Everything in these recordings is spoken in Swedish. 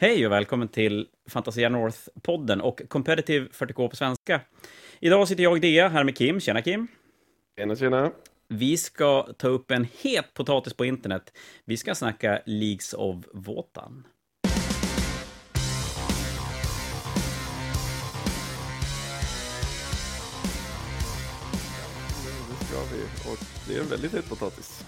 Hej och välkommen till Fantasia North-podden och Competitive 40K på svenska. Idag sitter jag, Dea, här med Kim. Tjena Kim! Tjena, tjena! Vi ska ta upp en het potatis på internet. Vi ska snacka Leagues of Wotan. Det ska vi. Och det är en väldigt het potatis.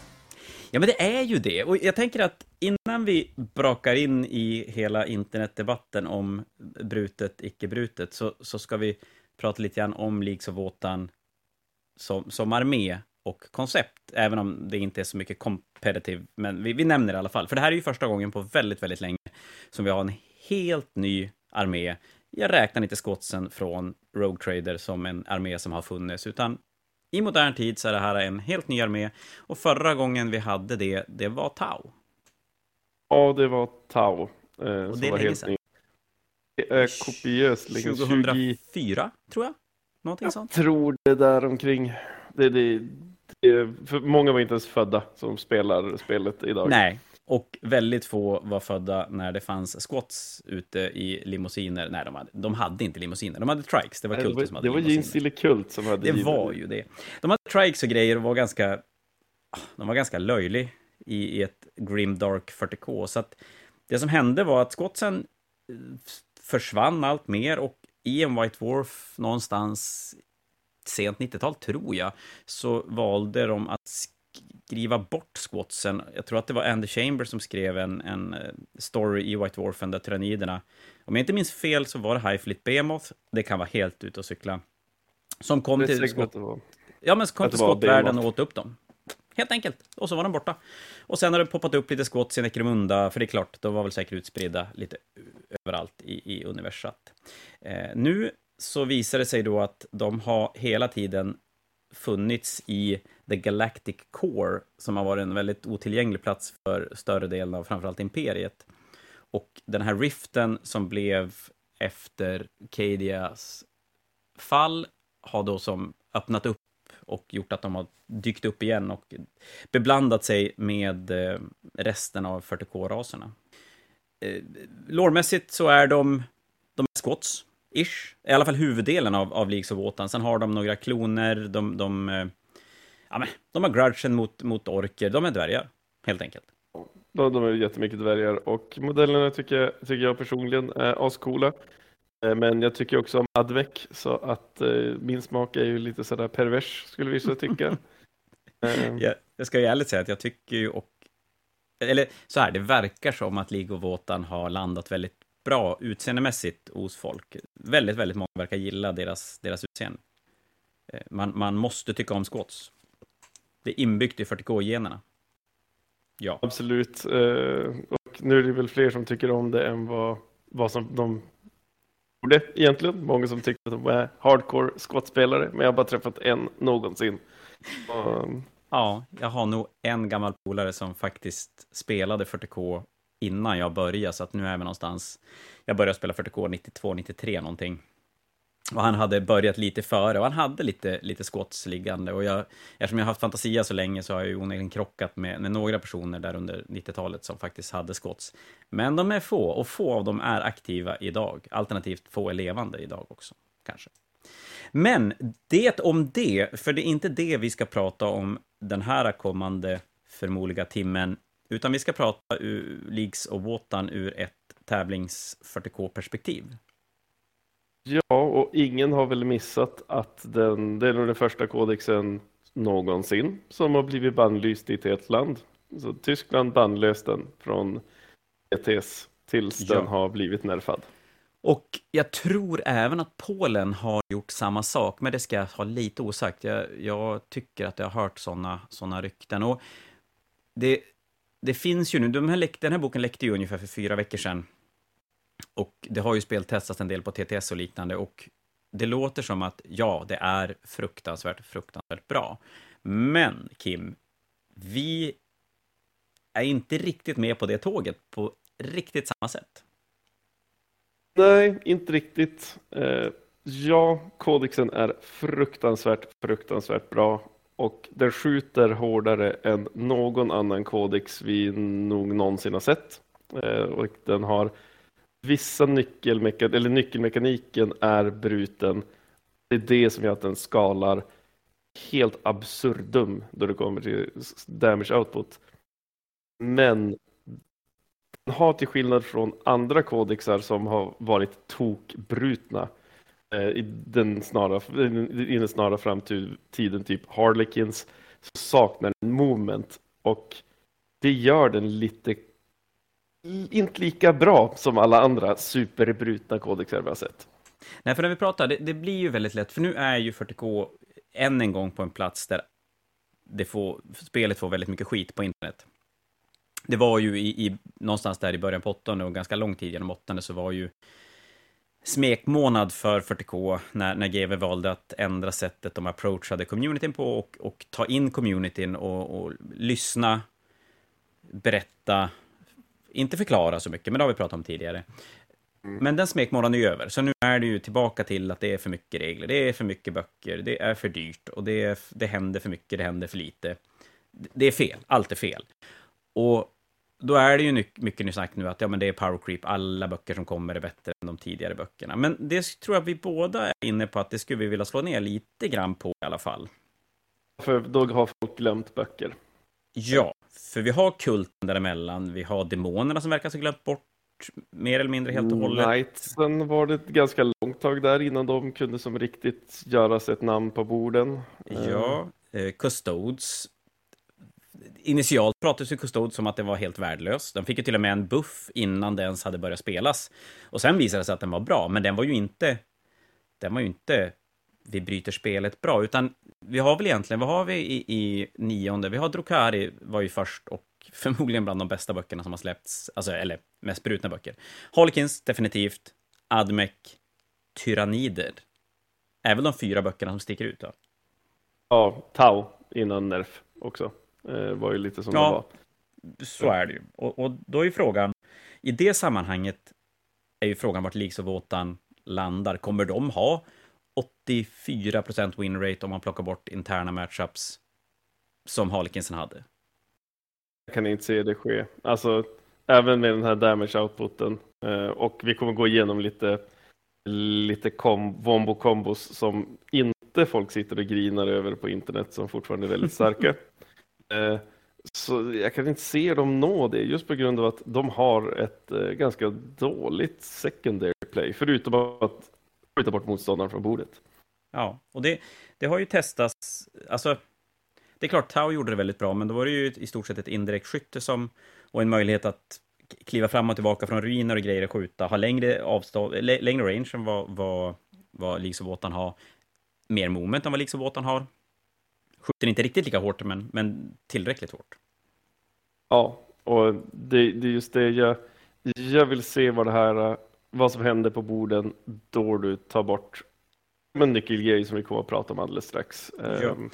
Ja, men det är ju det. Och jag tänker att innan vi brakar in i hela internetdebatten om brutet, icke brutet, så, så ska vi prata lite grann om Leagues of Wotan som, som armé och koncept, även om det inte är så mycket competitive, men vi, vi nämner det i alla fall. För det här är ju första gången på väldigt, väldigt länge som vi har en helt ny armé. Jag räknar inte skotsen från Rogue Trader som en armé som har funnits, utan i modern tid så är det här en helt ny armé och förra gången vi hade det, det var Tau. Ja, det var Tau. Eh, Och det är länge sedan. Det är kopiöst länge. 20... 2004, tror jag. Någonting Jag sånt. tror det där omkring. Det, det, det, för många var inte ens födda som spelar spelet idag. Nej, och väldigt få var födda när det fanns squats ute i limousiner. Nej, de hade, de hade inte limousiner, de hade trikes. Det var det som hade det var. Gene Stille Kult som hade Det givit- var ju det. De hade trikes och grejer och var ganska... De var ganska löjlig i, i ett grim dark 40K. Så att det som hände var att skotsen eh, försvann allt mer och i en White Dwarf någonstans sent 90-tal, tror jag, så valde de att skriva bort squatsen. Jag tror att det var Andy Chambers som skrev en, en eh, story i White Dwarfen där tyranniderna, om jag inte minns fel så var det Highfleet Behemoth, det kan vara helt ute och cykla, som kom till skott. Ja, men kom till skottvärlden och åt upp dem. Helt enkelt. Och så var de borta. Och sen har det poppat upp lite skott i Necromunda, för det är klart, de var väl säkert utspridda lite överallt i, i universat. Eh, nu så visar det sig då att de har hela tiden funnits i The Galactic Core, som har varit en väldigt otillgänglig plats för större delen av framförallt Imperiet. Och den här riften som blev efter Cadias fall har då som öppnat upp och gjort att de har dykt upp igen och beblandat sig med eh, resten av 40K-raserna. Eh, lårmässigt så är de, de är squats, ish. I alla fall huvuddelen av, av Leagues of Wotan. Sen har de några kloner, de, de, eh, ja, men, de har grudgen mot, mot orker, de är dvärgar, helt enkelt. De, de är jättemycket dvärgar och modellerna tycker jag, tycker jag personligen är ascoola. Eh, Men jag tycker också om Advec så att eh, min smak är ju lite sådär pervers skulle vissa tycka. Eh, Jag, jag ska ju ärligt säga att jag tycker ju och... Eller så här, det verkar som att League of Wotan har landat väldigt bra utseendemässigt hos folk. Väldigt, väldigt många verkar gilla deras, deras utseende. Eh, Man, man måste tycka om squats. Det är inbyggt i 40K-generna. Ja. Absolut. Eh, Och nu är det väl fler som tycker om det än vad, vad som de borde egentligen. Många som tycker att de är hardcore squatspelare, men jag har bara träffat en någonsin. Och, Ja, jag har nog en gammal polare som faktiskt spelade 40K innan jag började, så att nu är vi någonstans... Jag började spela 40K 92, 93 någonting. Och han hade börjat lite före och han hade lite, lite squats liggande. Och jag, eftersom jag har haft Fantasia så länge så har jag ju onekligen krockat med, med några personer där under 90-talet som faktiskt hade squats. Men de är få, och få av dem är aktiva idag. Alternativt få är levande idag också, kanske. Men det om det, för det är inte det vi ska prata om den här kommande förmodliga timmen, utan vi ska prata ur Leagues och Wotan ur ett tävlings 40K-perspektiv. ja, och ingen har väl missat att den, det är nog den första kodexen någonsin som har blivit bannlyst i ett helt land. Så Tyskland bannlöst den från ETS tills Ja. den har blivit nerfad. Och jag tror även att Polen har gjort samma sak, men det ska jag ha lite osagt. Jag, jag tycker att jag har hört sådana såna rykten. Och det, det finns ju nu, de här den här boken läckte ju ungefär för fyra veckor sedan. Och det har ju speltestats en del på TTS och liknande. Och det låter som att ja, det är fruktansvärt, fruktansvärt bra. Men Kim, vi är inte riktigt med på det tåget på riktigt samma sätt. Nej, inte riktigt. Eh, ja, kodexen är fruktansvärt, fruktansvärt bra och den skjuter hårdare än någon annan kodex vi nog någonsin har sett. Eh, och den har vissa nyckelmekan eller nyckelmekaniken är bruten. Det är det som gör att den skalar helt absurdum då det kommer till damage output. Men den har till skillnad från andra kodexar som har varit tokbrutna Eh, i den snara, i den snara framtiden, typ Harlequins, så saknar den movement och det gör den lite inte lika bra som alla andra superbrutna kodexer vi har sett. Nej, för när vi pratar, det, det, blir ju väldigt lätt, för nu är ju 40K än en gång på en plats där det får, spelet får väldigt mycket skit på internet. Det var ju i, i någonstans där i början på åttonde och ganska lång tid genom åttonde så var ju smekmånad för 40K när, när GW valde att ändra sättet de approachade communityn på och, och ta in communityn och, och lyssna, berätta, inte förklara så mycket, men det har vi pratat om tidigare. Mm. Men den smekmånaden är över, så nu är det ju tillbaka till att det är för mycket regler, det är för mycket böcker, det är för dyrt och det, är, det händer för mycket, det händer för lite. Det är fel, allt är fel. Och då är det ju mycket ni sagt nu att ja, men det är power creep, alla böcker som kommer är bättre än de tidigare böckerna. Men det tror jag vi båda är inne på att det skulle vi vilja slå ner lite grann på i alla fall. För då har folk glömt böcker. Ja, för vi har kulten däremellan, vi har demonerna som verkar ha glömt bort mer eller mindre helt och hållet. Knightsen var det ett ganska långt tag där innan de kunde som riktigt göra sig ett namn på borden. Ja, eh, Custodes. Initialt pratades ju Custode som att det var helt värdelös. Den fick ju till och med en buff innan det ens hade börjat spelas. Och sen visade det sig att den var bra, men den var ju inte... Den var ju inte vi bryter spelet bra, utan vi har väl egentligen, vad har vi i, i nionde? Vi har Drukari var ju först och förmodligen bland de bästa böckerna som har släppts, alltså, eller mest brutna böcker. Holkins, definitivt. Admec, Tyrannider. Även de fyra böckerna som sticker ut då. Ja, Tau innan Nerf också. Eh, var ju lite som ja, det var. så är det ju. Och, och, då är ju frågan, i det sammanhanget är ju frågan vart Wotan landar. Kommer de ha 84 win rate om man plockar bort interna matchups som Harlekinsen hade. Jag kan inte se det ske. Alltså, även med den här damage outputen. Eh, och vi kommer gå igenom lite, lite kom, vombo kombos som inte folk sitter och grinar över på internet som fortfarande är väldigt starka. Eh, så jag kan inte se dem nå det just på grund av att de har ett eh, ganska dåligt secondary play. Förutom att flytta bort motståndaren från bordet. Ja, och det, det har ju testats, alltså det är klart, Tau gjorde det väldigt bra, men då var det ju i stort sett ett indirekt skytte som, och en möjlighet att kliva fram och tillbaka från ruiner och grejer och skjuta, ha längre avstånd, längre range än vad, vad, vad Leagues of har, mer moment än vad Leagues of har. Skjuter inte riktigt lika hårt, men, men tillräckligt hårt. Ja, och det, det är just det jag, jag vill se vad det här vad som händer på borden då du tar bort en nyckelgrej som vi kommer att prata om alldeles strax. Ja. Um,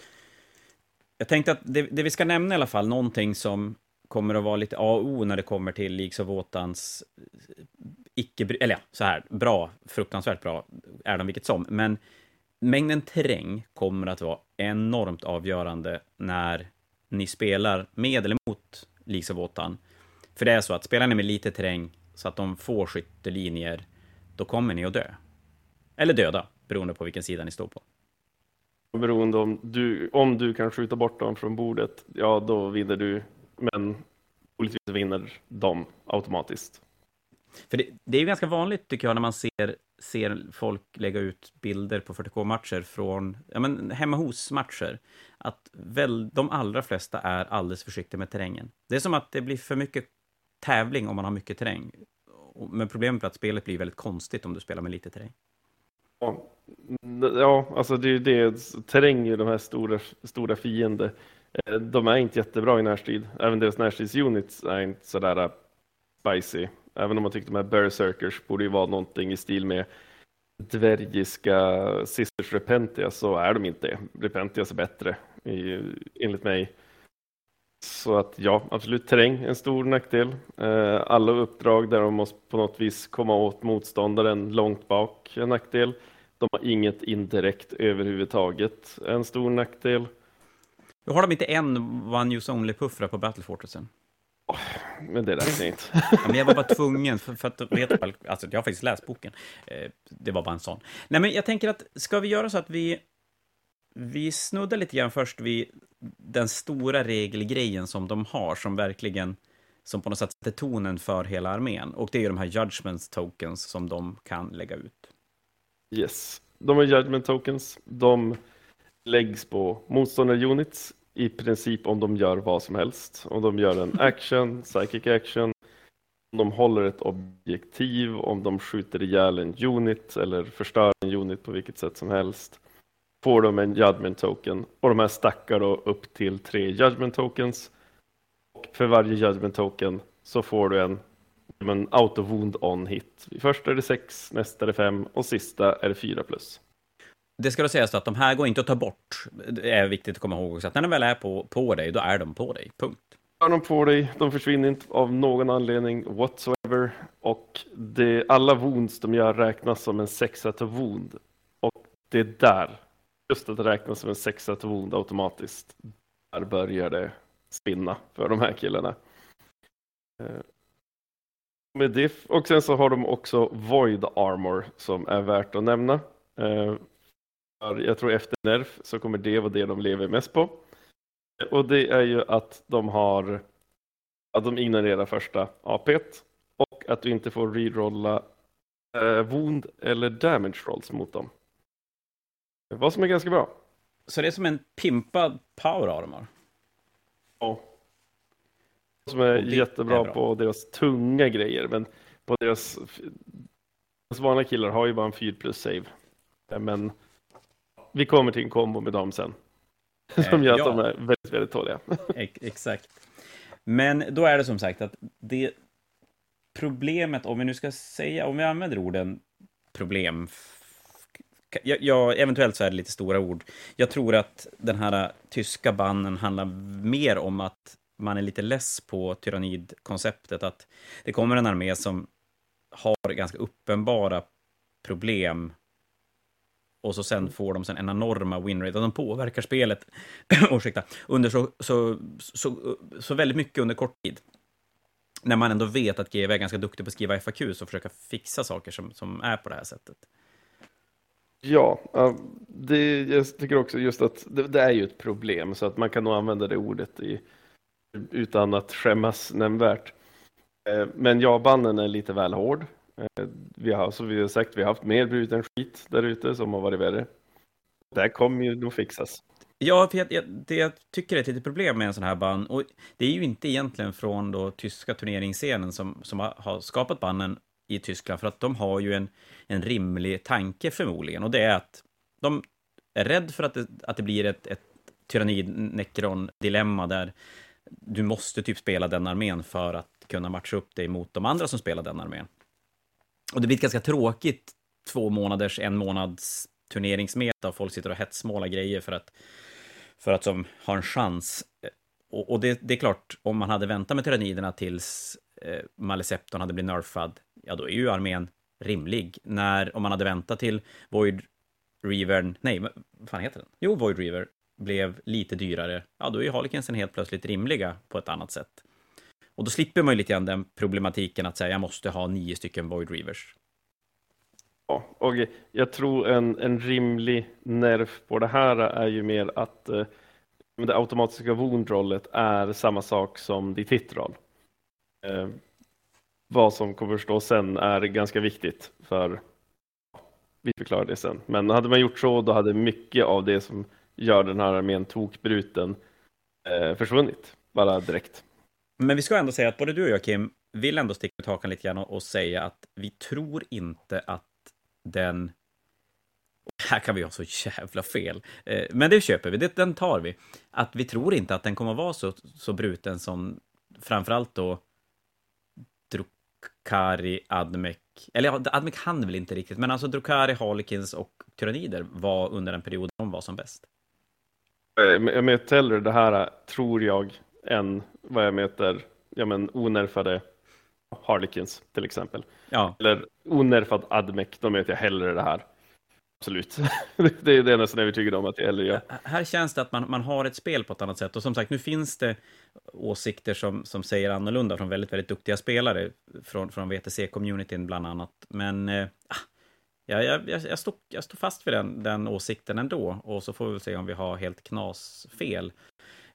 jag tänkte att det, det, vi ska nämna i alla fall, någonting som kommer att vara lite A och O när det kommer till Leagues of Wotans icke, eller ja, så här, bra, fruktansvärt bra, är de vilket som, men mängden terräng kommer att vara enormt avgörande när ni spelar med eller mot Wotan. För det är så att spelar ni med lite terräng så att de får skyttelinjer, då kommer ni att dö. Eller döda, beroende på vilken sida ni står på. Beroende om du, om du kan skjuta bort dem från bordet, ja då vinner du, men troligtvis vinner de automatiskt. För det, det, är ju ganska vanligt, tycker jag, när man ser, ser folk lägga ut bilder på 40K-matcher från ja, men, hemma hos-matcher, att väl, de allra flesta är alldeles försiktiga med terrängen. Det är som att det blir för mycket tävling om man har mycket terräng. Men problemet är att spelet blir väldigt konstigt om du spelar med lite terräng. Ja, ja alltså det är ju det. Terräng är de här stora, stora fiender. Eh, de är inte jättebra i närstrid. Även deras närstridsunits är inte sådär äh, spicy. Även om man tycker de här berserkers borde ju vara någonting i stil med dvärgiska Sisters Repentia så är de inte det. Repentias är bättre enligt mig. Så att ja, absolut terräng en stor nackdel. Eh, alla uppdrag där de måste på något vis komma åt motståndaren långt bak en nackdel. De har inget indirekt överhuvudtaget, en stor nackdel. Har de inte en One Use Only-puffra på Battlefortressen? Men det räknar inte. Ja, men jag var bara tvungen, för, för att veta, alltså jag har faktiskt läst boken. Eh, det var bara en sån. Nej, men jag tänker att, ska vi göra så att vi, vi snuddar lite grann först vid den stora regelgrejen som de har, som verkligen, som på något sätt sätter tonen för hela armén. Och det är ju de här judgments tokens som de kan lägga ut. Yes, de är judgment tokens. De läggs på motståndarunits i princip om de gör vad som helst. Om de gör en action, psychic action, om de håller ett objektiv, om de skjuter ihjäl en unit eller förstör en unit på vilket sätt som helst. Får de en judgment token och de här stackar då upp till tre judgment tokens. Och för varje judgment token så får du en, en auto wound on hit. Först är det sex, nästa är det fem och sista är det fyra plus. Det ska då sägas att de här går inte att ta bort. Det är viktigt att komma ihåg också, att när de väl är på, på dig, då är de på dig. Punkt. Är de på dig, de försvinner inte av någon anledning whatsoever. Och det, alla wounds de gör räknas som en sexa till wound. Och det är där, just att det räknas som en sexa till wound automatiskt, där börjar det spinna för de här killarna. Eh, med diff och sen så har de också Void Armor som är värt att nämna. Eh, jag tror efter Nerf så kommer det vara det de lever mest på. Och det är ju att de har att de ignorerar första AP och att du inte får rerolla eh, wound eller damage rolls mot dem. Vad som är ganska bra. Så det är som en pimpad power armor? Ja. Som är jättebra är på deras tunga grejer, men på deras, deras vanliga killar har ju bara en 4 plus save. Men vi kommer till en kombo med dem sen. Som gör att ja. de är väldigt, väldigt tåliga. Exakt. Men då är det som sagt att det problemet, om vi nu ska säga, om vi använder orden problem, ja, ja, eventuellt så är det lite stora ord. Jag tror att den här tyska bannen handlar mer om att man är lite less på tyrannidkonceptet, att det kommer en armé som har ganska uppenbara problem och så sen får de sen en enorma winrate, och de påverkar spelet ursäkta, under så, så, så, så väldigt mycket under kort tid. När man ändå vet att GW är ganska duktig på att skriva FAQ och försöka fixa saker som, som är på det här sättet. Ja, det, jag tycker också just att det, det, är ju ett problem så att man kan nog använda det ordet i, utan att skämmas nämnvärt. Eh, men ja, bannen är lite väl hård. Eh, vi har, som vi har sagt, vi har haft mer bruten skit där ute som har varit värre. Det här kommer ju nog fixas. Ja, för jag, jag, det jag tycker är ett litet problem med en sån här band, och det är ju inte egentligen från då tyska turneringsscenen som, som har, skapat banden i Tyskland, för att de har ju en, en rimlig tanke förmodligen, och det är att de är rädd för att det, att det blir ett, ett tyrannid-nekron-dilemma där du måste typ spela den armén för att kunna matcha upp dig mot de andra som spelar den armén. Och det blir ett ganska tråkigt två månaders, en månads turneringsmeta och folk sitter och hetsmålar grejer för att, för att som har en chans. Eh, och, och det, det, är klart, om man hade väntat med tyranniderna tills eh, Malecepton hade blivit nerfad, ja då är ju armén rimlig. När, om man hade väntat till Void Reaver, nej, vad fan heter den? Jo, Void Reaver blev lite dyrare, ja då är ju Harlequinsen helt plötsligt rimliga på ett annat sätt. Och då slipper man ju lite grann den problematiken att säga jag måste ha nio stycken Void Reavers. Ja, och jag tror en, en rimlig nerf på det här är ju mer att eh, det automatiska wound-rollet är samma sak som ditt hit-roll. Eh, vad som kommer stå sen är ganska viktigt för vi förklarar det sen. Men hade man gjort så, då hade mycket av det som gör den här armén tokbruten eh, försvunnit, bara direkt. Men vi ska ändå säga att både du och jag, Kim, vill ändå sticka ut hakan lite grann och, och säga att vi tror inte att den... Här kan vi ha så jävla fel. Eh, men det köper vi, det, den tar vi. Att vi tror inte att den kommer att vara så, så bruten som framförallt då Drukari, Admec, eller ja, Admec hann väl inte riktigt, men alltså Drukari, Harlequins och Tyranider var under den perioden de var som bäst. Eh, jag möter hellre det här, eh, tror jag, än vad jag möter ja, men, onerfade Harlequins till exempel. Ja. Eller onerfad Admec, då möter jag hellre det här. Absolut. det är det nästan övertygad om att jag hellre gör. Här känns det att man, man har ett spel på ett annat sätt. Och som sagt, nu finns det åsikter som, som säger annorlunda från väldigt, väldigt duktiga spelare. Från, från VTC-communityn bland annat. Men ah, jag, jag, jag, stod, jag stod fast vid den, den åsikten ändå. Och så får vi se om vi har helt knasfel.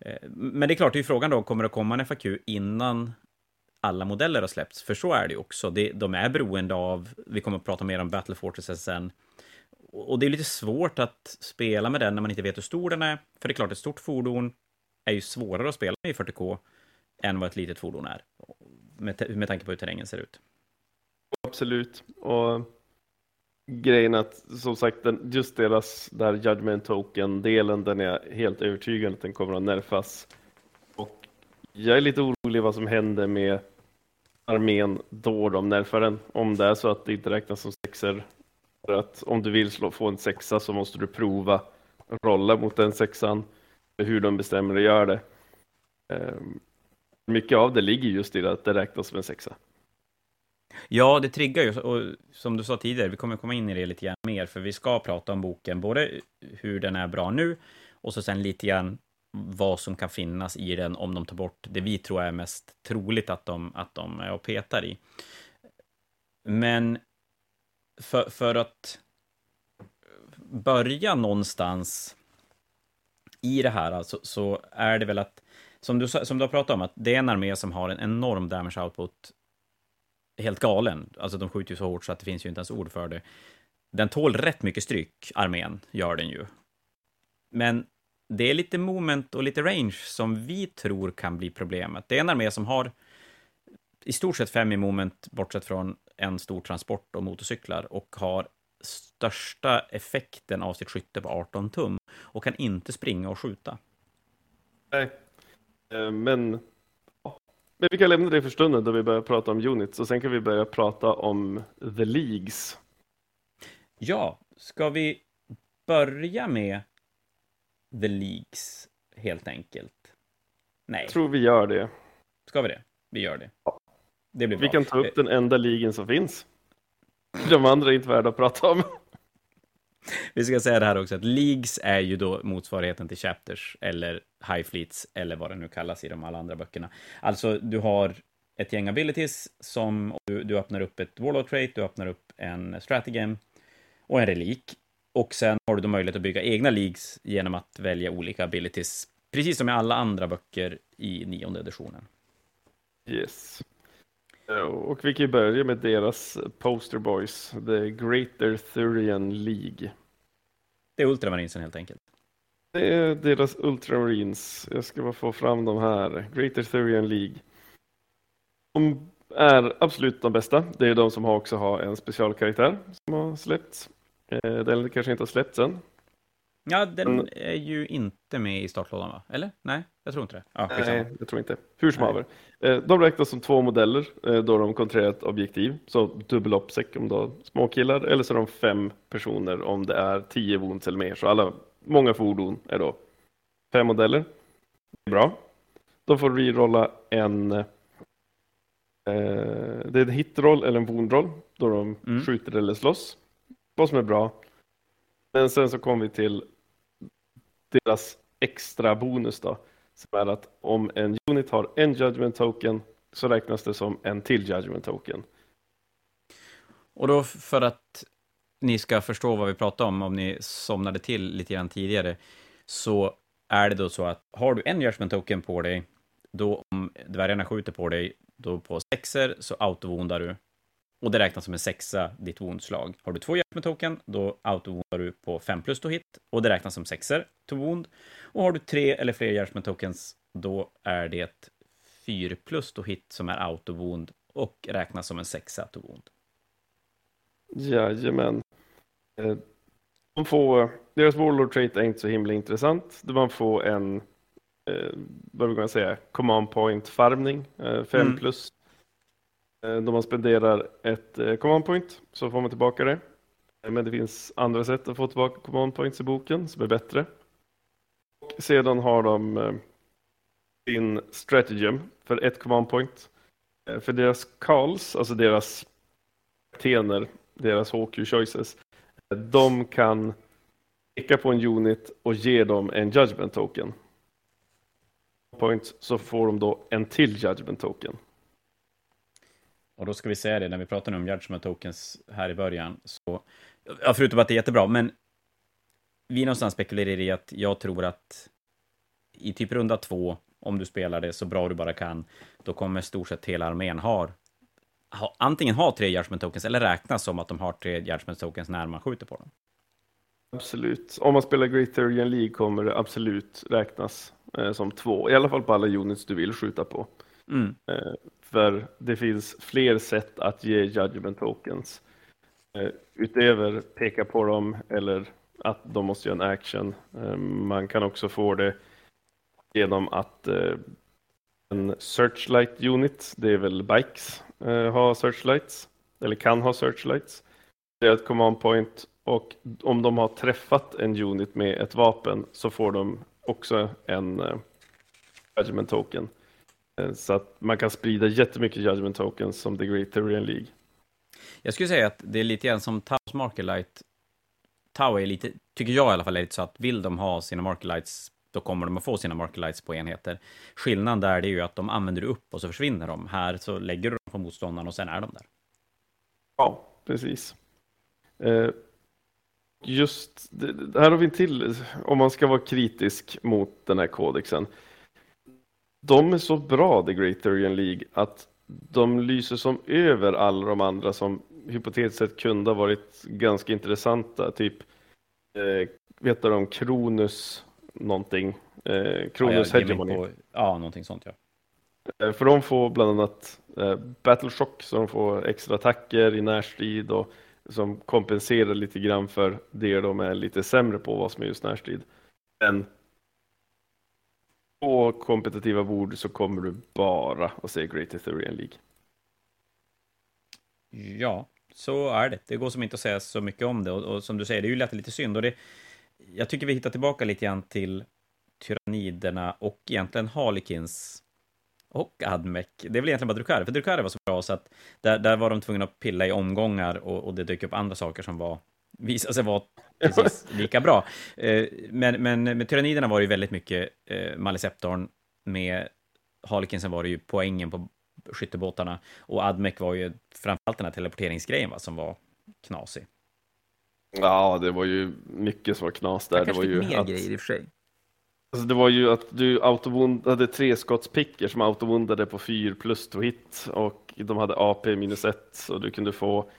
Eh, men det är klart, det är frågan då, kommer det komma en FAQ innan alla modeller har släppts? För så är det ju också. De är beroende av, vi kommer att prata mer om Battle Fortress sen, och det är lite svårt att spela med den när man inte vet hur stor den är. För det är klart, ett stort fordon är ju svårare att spela med i 40K än vad ett litet fordon är. Med, med tanke på hur terrängen ser ut. Absolut. Och grejen att, som sagt, just deras där Judgment Token-delen, den är helt övertygad att den kommer att nerfas. Och jag är lite orolig vad som händer med armén då de nerfar den. Om det är så att det inte räknas som sexer för att om du vill slå, få en sexa så måste du prova rolla mot den sexan, hur de bestämmer att göra det. Ehm, mycket av det ligger just i att det räknas som en sexa. Ja, det triggar ju, och som du sa tidigare, vi kommer komma in i det lite grann mer, för vi ska prata om boken, både hur den är bra nu, och så sen lite grann vad som kan finnas i den om de tar bort det vi tror är mest troligt att de, att de är och petar i. Men för, för att börja någonstans i det här alltså, så är det väl att, som du, som du har pratat om, att det är en armé som har en enorm damage output helt galen. Alltså de skjuter ju så hårt så att det finns ju inte ens ord för det. Den tål rätt mycket stryk, armén, gör den ju. Men det är lite moment och lite range som vi tror kan bli problemet. Det är en armé som har i stort sett fem i moment, bortsett från en stor transport och motorcyklar, och har största effekten av sitt skytte på 18 tum och kan inte springa och skjuta. Nej, eh, men, men vi kan lämna det för stunden då vi börjar prata om units och sen kan vi börja prata om the leagues. Ja, ska vi börja med the leagues helt enkelt? Nej. Jag tror vi gör det. Ska vi det? Vi gör det. Ja. Det blir bra. Vi kan ta upp den enda ligan som finns. De andra är inte värda att prata om. Vi ska säga det här också, att Leagues är ju då motsvarigheten till Chapters, eller High Fleets, eller vad det nu kallas i de alla andra böckerna. Alltså, du har ett gäng abilities som du, du öppnar upp ett Warlord Trait, du öppnar upp en Stratagem och en relik. Och sen har du då möjlighet att bygga egna Leagues genom att välja olika abilities, precis som i alla andra böcker i nionde editionen. Yes. Och vi kan ju börja med deras poster boys, The Greater Thurian League. Det är Ultramarinesen helt enkelt. Det är deras Ultramarines. Jag ska bara få fram de här. Greater Thurian League. De är absolut de bästa. Det är de som också har en specialkaraktär som har släppts. Eh, den kanske inte har släppts än. Ja, den är ju inte med i startlådan va? Eller? Nej, jag tror inte det. Ja, Nej, jag tror inte. Hur som haver. Eh, de räknas som två modeller eh, då de kontrollerar ett objektiv. Så dubbel opsec om du har småkillar eller så är de fem personer om det är tio wounds eller mer. Så alla, många fordon är då fem modeller. Bra. Då får du rolla en eh, det är en hitroll eller en woundroll då de mm. skjuter eller slåss. Vad som är bra. Men sen så kommer vi till deras extra bonus då, som är att om en unit har en judgment token så räknas det som en till judgment token. Och då för att ni ska förstå vad vi pratar om, om ni somnade till lite grann tidigare, så är det då så att har du en judgment token på dig, då om dvärgarna skjuter på dig, då på sexer så autovondar du och det räknas som en sexa, ditt woundslag. Har du två judgment token, då autovondar du på 5 plus to hit och det räknas som sexer to wound. Och har du tre eller fler judgment tokens, då är det 4 plus to hit som är autovond, och räknas som en sexa to wound. Jajamän. Eh, de får, deras Warlord trait är inte så himla intressant. Man får en, eh, vad vill man säga, command point farmning, 5 mm. plus Eh, då man spenderar ett eh, command point så får man tillbaka det. Eh, men det finns andra sätt att få tillbaka command points i boken som är bättre. Och sedan har de sin stratagem för ett command point. För deras calls, alltså deras tener, deras HQ choices, de kan peka på en unit och ge dem en judgment token. Point så får de då en till judgment token. Och då ska vi säga det, när vi pratade om judgment tokens här i början, så, ja, förutom att det är jättebra, men vi någonstans spekulerar i att jag tror att i typ runda två, om du spelar det så bra du bara kan, då kommer stort sett hela armén ha ha, antingen ha tre judgment tokens eller räknas som att de har tre judgment tokens när man skjuter på dem. Absolut. Om man spelar Great Therian League kommer det absolut räknas eh, som två, i alla fall på alla units du vill skjuta på. Mm. Eh, för det finns fler sätt att ge judgment tokens. Eh, utöver peka på dem eller att de måste göra en action. Eh, man kan också få det genom att eh, en searchlight unit, det är väl bikes, eh, ha searchlights, eller kan ha searchlights. Det är ett command point och om de har träffat en unit med ett vapen så får de också en eh, judgment token. Eh, Så att man kan sprida jättemycket judgment tokens som The Great Tyrian League. Jag skulle säga att det är lite grann som Taos Markerlight. Tau är lite, tycker jag i alla fall, är lite så att vill de ha sina Markerlights, då kommer de att få sina Markerlights på enheter. Skillnaden där det är ju att de använder du upp och så försvinner de. Här så lägger du på motståndaren och sen är de där. Ja, precis. Eh, Just det, här har vi en till, om man ska vara kritisk mot den här kodexen. De är så bra, The Great League, att de lyser som över alla de andra som hypotetiskt sett kunde ha varit ganska intressanta. Typ, eh, vet du om Kronus någonting? Eh, Kronus Ja, mig Hegemony. på- Ja, någonting sånt ja. Eh, för de får bland annat eh, Battle Shock, så de får extra attacker i närstrid och som kompenserar lite grann för det de är lite sämre på, vad som är just närstrid. Men på kompetitiva bord så kommer du bara att se Great Ethereum League. Ja, så är det. Det går som inte att säga så mycket om det. Och, och som du säger, det är ju lätt lite synd. Och det, jag tycker vi hittar tillbaka lite grann till tyranniderna och egentligen Harlequins och Admec. Det är väl egentligen bara Drukare, för Drukare var så bra så att där, där var de tvungna att pilla i omgångar och, och det dök upp andra saker som var visade sig vara precis lika bra. Eh, Men, men med tyranniderna var det ju väldigt mycket eh, Maliceptorn. Med Harlequinsen var det ju poängen på skyttebåtarna. Och Admec var ju framförallt den här teleporteringsgrejen va, som var knasig. Ja, det var ju mycket som var knas där. Jag Det var ju mer att, grejer i och för sig. Alltså det var ju att du hade treskottspicker som autovundade på 4 plus to hit och de hade AP minus 1 och du kunde få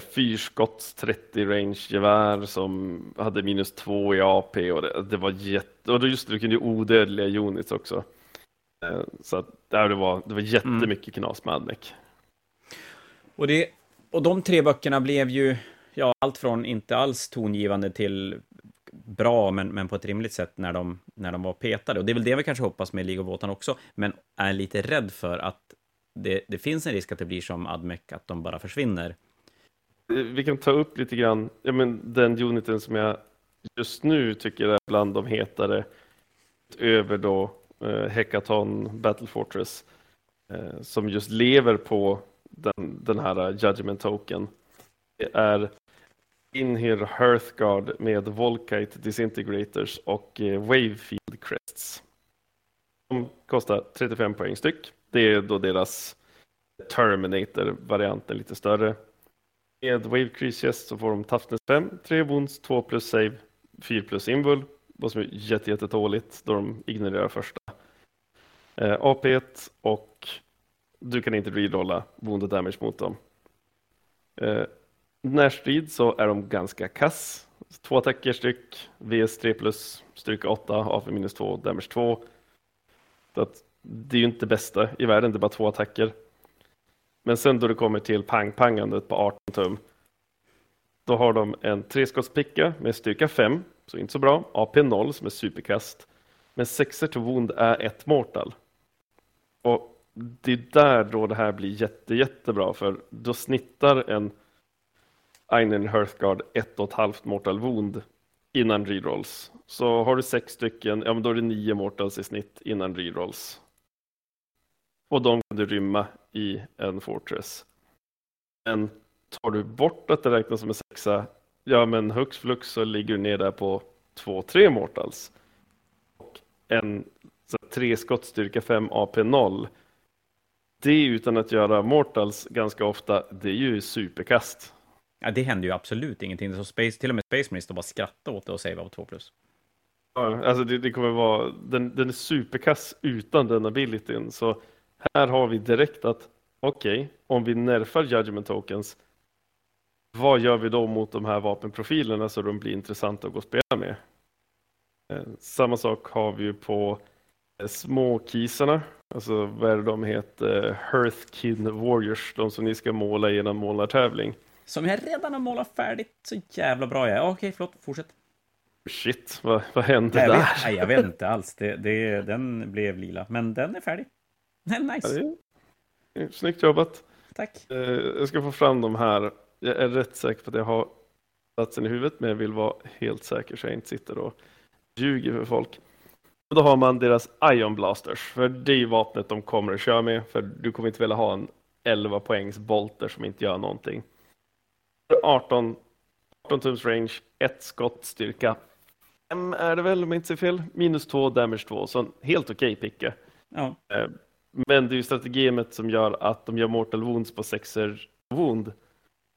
fyrskotts 30 range gevär som hade minus 2 i AP och det, det var jätte... Och då just det, du kunde ju odödliga units också. Eh, Så att där det var, det var jättemycket knas med Admec. Och, det, och de tre böckerna blev ju ja, allt från inte alls tongivande till bra, men, men på ett rimligt sätt när de, när de var petade. Och det är väl det vi kanske hoppas med League of Wotan också, men är lite rädd för att det, det finns en risk att det blir som Admec, att de bara försvinner. Vi kan ta upp lite grann, ja, men den uniten som jag just nu tycker är bland de hetare över då eh, Hekaton Battle Fortress eh, som just lever på den, den här eh, Judgment Token. Det är Inhir Hearthguard med Volkite Disintegrators och eh, Wavefield Crests. De kostar 35 poäng styck. Det är då deras Terminator-varianten lite större. Med Wave Creases så får de Toughness 5, 3 wounds, 2 plus save, 4 plus invul. Vad som är jätte, jättetåligt då de ignorerar första. Eh, AP1 och du kan inte rerolla wounded damage mot dem. Eh, närstrid så är de ganska kass. Två attacker styck, VS 3 plus, styrka 8, AF minus 2, damage 2. Så att det är ju inte bästa i världen, det är bara två attacker. Men sen då det kommer till pang-pangandet på 18 tum, då har de en treskottspicka med styrka 5, så inte så bra, AP 0 som är superkast, men 6 to wound är ett mortal. Och det är där då det här blir jätte, jättebra, för då snittar en Einen Hearthguard 1,5 mortal wound innan rerolls. Så har du sex stycken, ja men då är det nio mortals i snitt innan rerolls. Och de kan du rymma i en fortress. Men tar du bort att det räknas som en sexa ja men hux flux så ligger du ner där på 2-3 mortals. Och en så tre skottstyrka 5 AP 0. Det utan att göra mortals ganska ofta, det är ju superkast. Ja, det händer ju absolut ingenting. Så Space, till och med Space Marine står bara skratta åt det och säger vad 2 plus. Ja, alltså det, det, kommer vara, den, den är superkass utan den abilityn. Så här har vi direkt att okej, okay, om vi nerfar judgment tokens, vad gör vi då mot de här vapenprofilerna så de blir intressanta att gå och spela med? Eh, samma sak har vi ju på småkisarna, små kisarna, alltså vad är det de heter? Eh, Hearthkin Warriors, de som ni ska måla i en målartävling. Som jag redan har målat färdigt, så jävla bra jag är. Okej, förlåt, fortsätt. Shit, vad, vad hände jag där? Vet, nej, jag vet inte alls. Det, det, den blev lila, men den är färdig. Nice. Ja, det är, snyggt jobbat. Tack. Eh, jag ska få fram de här. Jag är rätt säker på att jag har platsen i huvudet, men jag vill vara helt säker så jag inte sitter och ljuger för folk. Och då har man deras Ion Blasters, för det är vapnet de kommer att köra med, för du kommer inte vilja ha en 11 poängs bolter som inte gör någonting. 18, 18 tums range, ett skott, styrka 5 är det väl om jag inte ser fel, minus 2, damage 2, så helt okej okay picke. Ja. Eh, men det är ju strategemet som gör att de gör mortal wounds på sexer wound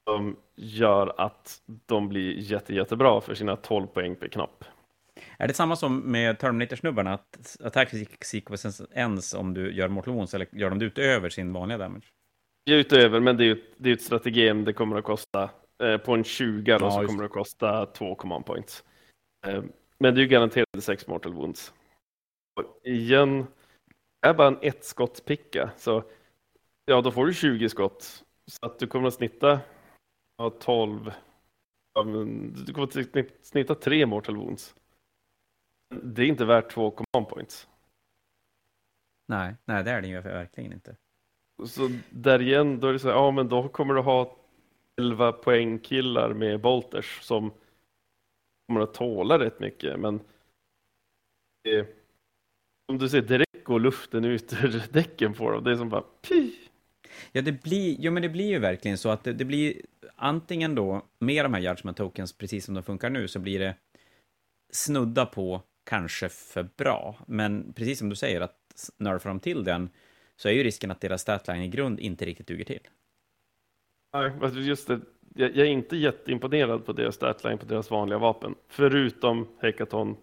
som gör att de blir jätte, jättebra för sina 12 poäng per knapp. Är det samma som med Terminator-snubbarna, att attack sequence ends om du gör mortal wounds, eller gör de det utöver sin vanliga damage? Utöver, men det är ju det är ett strategem, det kommer att kosta eh, på en 20 då, ja, så kommer det att kosta 2 command points. Eh, men det är ju garanterat 6 mortal wounds. Och igen, är bara en ett skott picka, så ja, då får du 20 skott. Så att du kommer att snitta ja, 12, ja, du kommer att snitta 3 mortal wounds. Det är inte värt 2 command points. Nej, nej det är det ju verkligen inte. Så där igen, då är det så här, ja men då kommer du ha 11 poäng killar med bolters som kommer att tåla rätt mycket, men det, som du ser, direkt går luften ut ur däcken på dem. Det är som bara py. Ja, det blir, jo, men det blir ju verkligen så att det, det blir antingen då, med de här judgment tokens, precis som de funkar nu, så blir det snudda på kanske för bra. Men precis som du säger, att nerfa dem till den, så är ju risken att deras statline i grund inte riktigt duger till. Nej, just det. Jag, är inte jätteimponerad på deras statline på deras vanliga vapen. Förutom Hekaton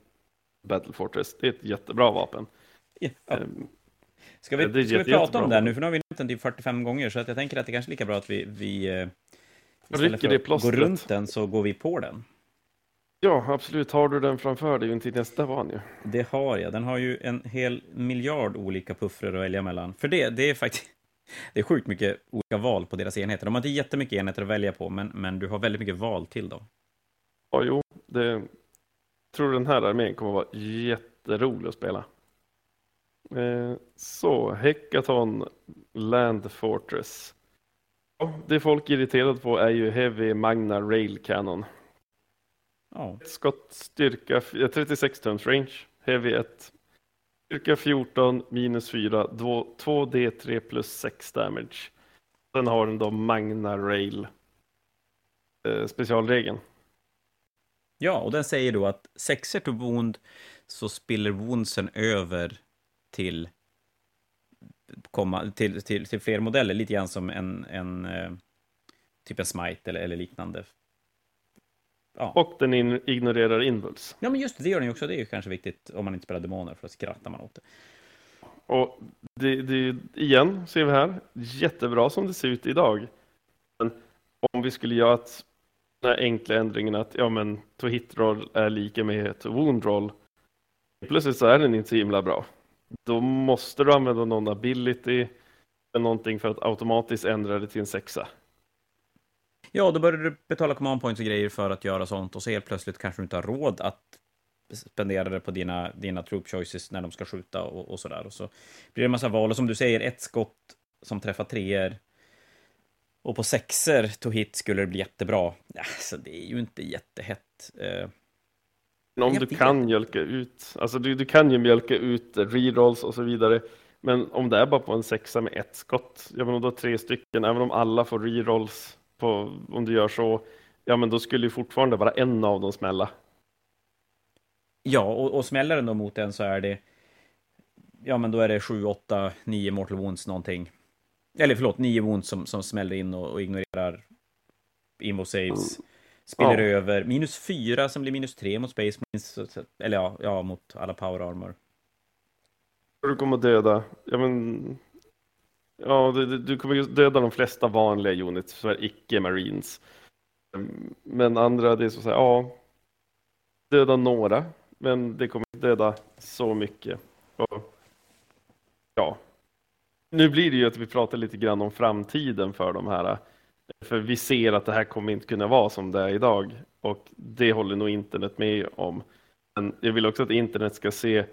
Battle Fortress. Det är ett jättebra vapen. Ja. Um, ska vi, ska vi prata om det nu? För nu har vi nämnt den typ 45 gånger, så att jag tänker att det kanske är lika bra att vi, vi eh, istället för att gå runt den så går vi på den. Ja, absolut. Har du den framför dig till nästa van ju? Det har jag. Den har ju en hel miljard olika puffrar att välja mellan. För det, det är faktiskt det är sjukt mycket olika val på deras enheter. De har inte jättemycket enheter att välja på, men, men du har väldigt mycket val till dem. Ja, jo. Det, tror den här armén kommer att vara jätterolig att spela. Eh, så, Hekaton Land Fortress. Ja, det folk är irriterade på är ju Heavy Magna Rail Cannon. Ja. Skottstyrka 36 tums range, Heavy 1. Styrka 14, minus 4, 2D3 plus 6 damage. Sen har den då Magna Rail eh, specialregeln. Ja, och den säger då att sexer to wound så spiller woundsen över till, komma, till, till, till fler modeller, lite grann som en, en eh, typ en smite eller, eller liknande. Ja. Och den in, ignorerar invuls. Ja, men just det, det gör den ju också. Det är ju kanske viktigt om man inte spelar demoner, för då skrattar man åt det. Och det, det, igen, ser vi här, jättebra som det ser ut idag. Men om vi skulle göra ett, den här enkla ändringen att ja, men to hit roll är lika med to wound roll. Plötsligt så är den inte så himla bra. Då måste du använda någon ability eller någonting för att automatiskt ändra det till en sexa. Ja, då börjar du betala command points och grejer för att göra sånt och så helt plötsligt kanske du inte har råd att spendera det på dina, dina troop choices när de ska skjuta och, och sådär. Och så blir det en massa val och som du säger, ett skott som träffar treor och på sexer to hit skulle det bli jättebra. Ja, så det är ju inte jättehett. Eh, om du kan mjölka ut, alltså du, du kan ju mjölka ut rerolls och så vidare. Men om det är bara på en sexa med ett skott, ja men då tre stycken, även om alla får rerolls på, om du gör så, ja men då skulle ju fortfarande bara en av dem smälla. Ja, och, och smäller den då mot en så är det... Ja, men då är det 7, 8, 9 mortal wounds någonting. Eller förlåt, 9 wounds som, som smäller in och, och ignorerar invo saves. Mm. Spiller ja. över. Minus 4 som blir minus 3 mot Space Marines. Eller ja, ja mot alla power armor. Du kommer döda. Ja, men... Ja, du, du kommer döda de flesta vanliga units, så är icke Marines. Men andra, det är så att säga, ja. Döda några, men det kommer döda så mycket. Och, ja. Nu blir det ju att vi pratar lite grann om framtiden för de här. För vi ser att det här kommer inte kunna vara som det är idag. Och det håller nog internet med om. Men jag vill också att internet ska se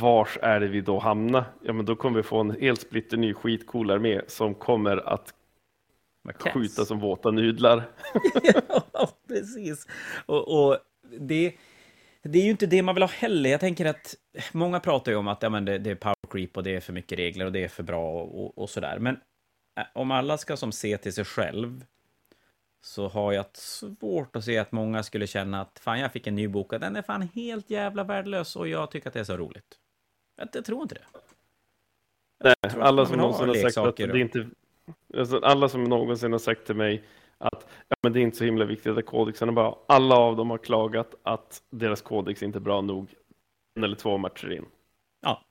vars är det vi då hamnar? Ja, men då kommer vi få en helt splitter ny skitcool armé som kommer att skjuta som våta nudlar. ja, precis. Och, och, det, det är ju inte det man vill ha heller. Jag tänker att många pratar ju om att ja, men det, det är power creep och det är för mycket regler och det är för bra och, och, och sådär. Men äh, om alla ska som se till sig själv så har jag svårt att se att många skulle känna att fan, jag fick en ny bok och den är fan helt jävla värdelös och jag tycker att det är så roligt. Jag, jag tror inte det. Nej, alla som någonsin har sagt att det inte... Alltså, alla som någonsin har sagt till mig att ja, men det är inte så himla viktigt att kodexen är bra. Alla av dem har klagat att deras kodex inte är bra nog en eller två matcher in. Ja,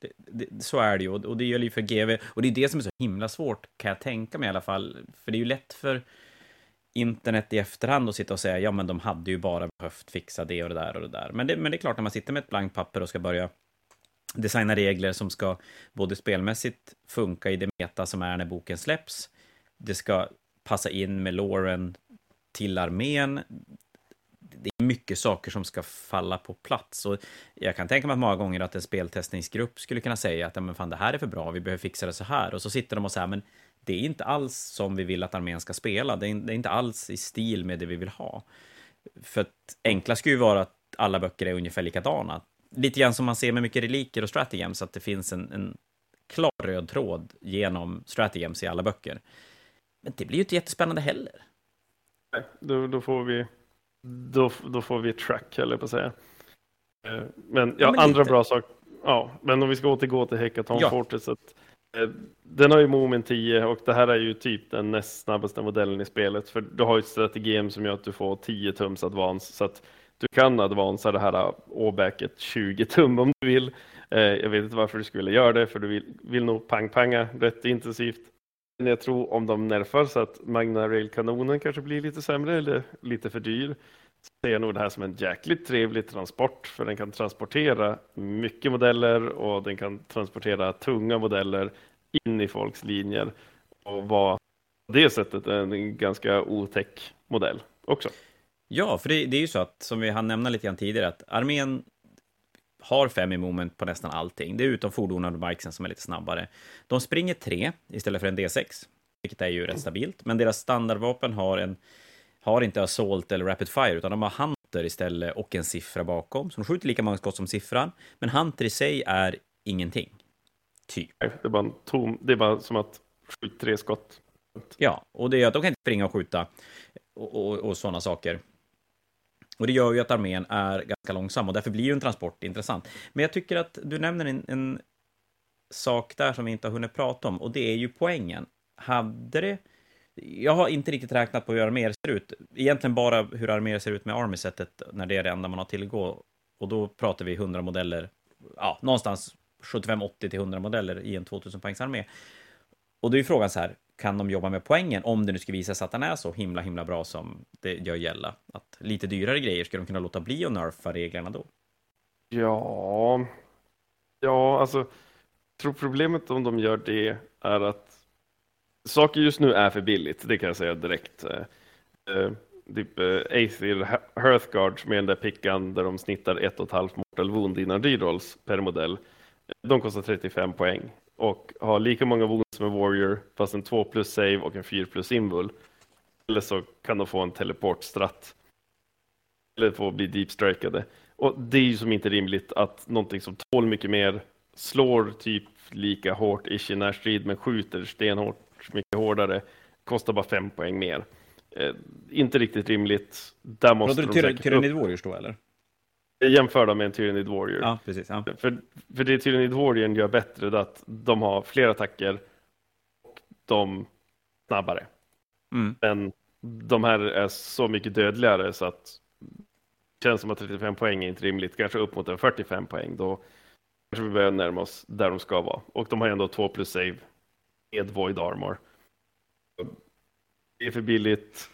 det, det, så är det ju. Och det gäller ju för GV. Och det är det som är så himla svårt, kan jag tänka mig i alla fall. För det är ju lätt för internet i efterhand och sitta och säga ja, men de hade ju bara behövt fixa det och det där och det där. Men det, men det är klart, när man sitter med ett blankt papper och ska börja designa regler som ska både spelmässigt funka i det meta som är när boken släpps. Det ska passa in med Lauren till armén. Det är mycket saker som ska falla på plats. Och jag kan tänka mig att många gånger att en speltestningsgrupp skulle kunna säga att men fan, det här är för bra, vi behöver fixa det så här. Och så sitter de och säger men det är inte alls som vi vill att armén ska spela. Det är, inte alls i stil med det vi vill ha. För att enkla skulle ju vara att alla böcker är ungefär likadana lite grann som man ser med mycket reliker och stratagems, att det finns en, en klar röd tråd genom stratagems i alla böcker. Men det blir ju inte jättespännande heller. Nej, då, då får vi då, då får vi track, eller på att säga. Eh, men ja, ja men andra lite. bra saker. Ja, men om vi ska återgå till Hekaton ja. Fortresset. Eh, Eh, den har ju moment 10 och det här är ju typ den näst snabbaste modellen i spelet. För du har ju ett strategem som gör att du får 10 tums advance. Så att du kan advansa det här eh, åbäket 20 tum om du vill. Eh, jag vet inte varför du skulle göra det, för du vill, vill nog pang-panga rätt intensivt. Men jag tror om de nerfar så att Magna Rail-kanonen kanske blir lite sämre eller lite för dyr, ser jag nog det här som en jäkligt trevlig transport, för den kan transportera mycket modeller och den kan transportera tunga modeller in i folks linjer och vara på det sättet en ganska otäck modell också. Ja, för det, det är ju så att, som vi hann nämna lite grann tidigare, att armén har fem i moment på nästan allting. Det är utom fordonen och bikesen som är lite snabbare. De springer tre istället för en D6, vilket är ju rätt stabilt. Men deras standardvapen har, en, har inte assault eller rapid fire, utan de har hunter istället och en siffra bakom. Så de skjuter lika många skott som siffran. Men hunter i sig är ingenting. Typ. Det är bara, tom, det är bara som att skjuta tre skott. Ja, och det är att de kan inte springa och skjuta och, och, och sådana saker. Och det gör ju att armén är ganska långsam och därför blir ju en transport intressant. Men jag tycker att du nämner en, en sak där som vi inte har hunnit prata om och det är ju poängen. Hade det... Jag har inte riktigt räknat på hur arméer ser ut. Egentligen bara hur arméer ser ut med Army-sättet när det är det enda man har tillgå. Och då pratar vi 100 modeller, ja, någonstans 75-80 till 100 modeller i en 2000 poängs armé. Och då är ju frågan så här, kan de jobba med poängen om det nu skulle visa sig att den är så himla himla bra som det gör gälla? Att lite dyrare grejer, ska de kunna låta bli att nerfa reglerna då? Ja, ja alltså, tror problemet om de gör det är att saker just nu är för billigt, det kan jag säga direkt. Uh, typ eh, uh, Aether Hearthguard med den där pickan där de snittar ett och ett halvt mortal wound innan rerolls per modell. De kostar 35 poäng och har lika många wounds som en warrior fast en 2 plus save och en 4 plus invul. Eller så kan de få en teleport stratt. Eller få bli deepstrikade. Och det är ju som inte rimligt att någonting som tål mycket mer slår typ lika hårt i närstrid men skjuter stenhårt mycket hårdare kostar bara 5 poäng mer. Eh, inte riktigt rimligt. Där måste Pratar du Tyrannid Warriors då eller? Jämför dem med en Tyrannid Warrior. Ja, precis. Ja. För, för det Tyrannid Warrior gör bättre är att de har fler attacker och de snabbare. Mm. Men de här är så mycket dödligare så att det känns som att 35 poäng är inte rimligt. Kanske upp mot en 45 poäng. Då kanske vi börjar närma oss där de ska vara. Och de har ändå 2 plus save med Void Armor. Det är för billigt.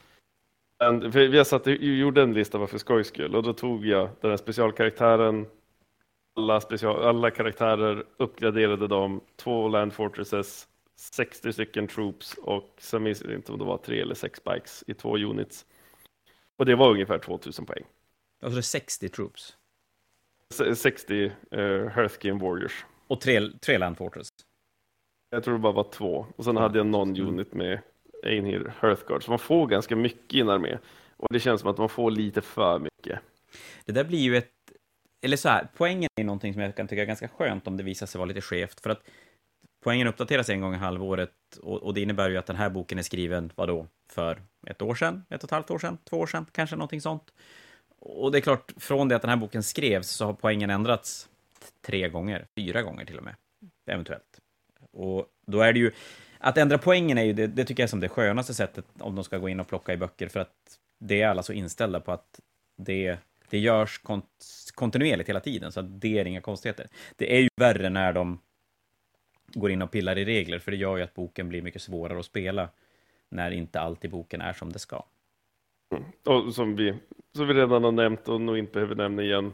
Men, för vi har satt, gjorde en lista för skojs skull och då tog jag den här specialkaraktären. Alla, special, alla karaktärer uppgraderade dem. Två Land Fortresses, 60 stycken troops och sen minns jag inte om det var tre eller sex bikes i två units. Och det var ungefär 2000 poäng. Alltså det är 60 troops? 60 uh, Hearthgame Warriors. Och tre, tre Land Fortress? Jag tror det bara var två. Och sen hade jag någon mm. unit med Einhir Hearthguard. Så man får ganska mycket i en armé. Och det känns som att man får lite för mycket. Det där blir ju ett... Eller så här, poängen är någonting som jag kan tycka är ganska skönt om det visar sig vara lite skevt. För att poängen uppdateras en gång i halvåret och, och det innebär ju att den här boken är skriven, vadå, för ett år sedan, ett och ett halvt år sedan, två år sedan, kanske någonting sånt. Och det är klart, från det att den här boken skrevs så har poängen ändrats tre gånger, fyra gånger till och med, eventuellt. Och då är det ju, att ändra poängen är ju, det, det tycker jag är som det skönaste sättet om de ska gå in och plocka i böcker, för att det är alla så inställda på att det, det görs kont kontinuerligt hela tiden, så att det är inga konstigheter. Det är ju värre när de går in och pillar i regler, för det gör ju att boken blir mycket svårare att spela när inte allt i boken är som det ska. Mm. Och som vi, som vi redan har nämnt och nog inte behöver nämna igen,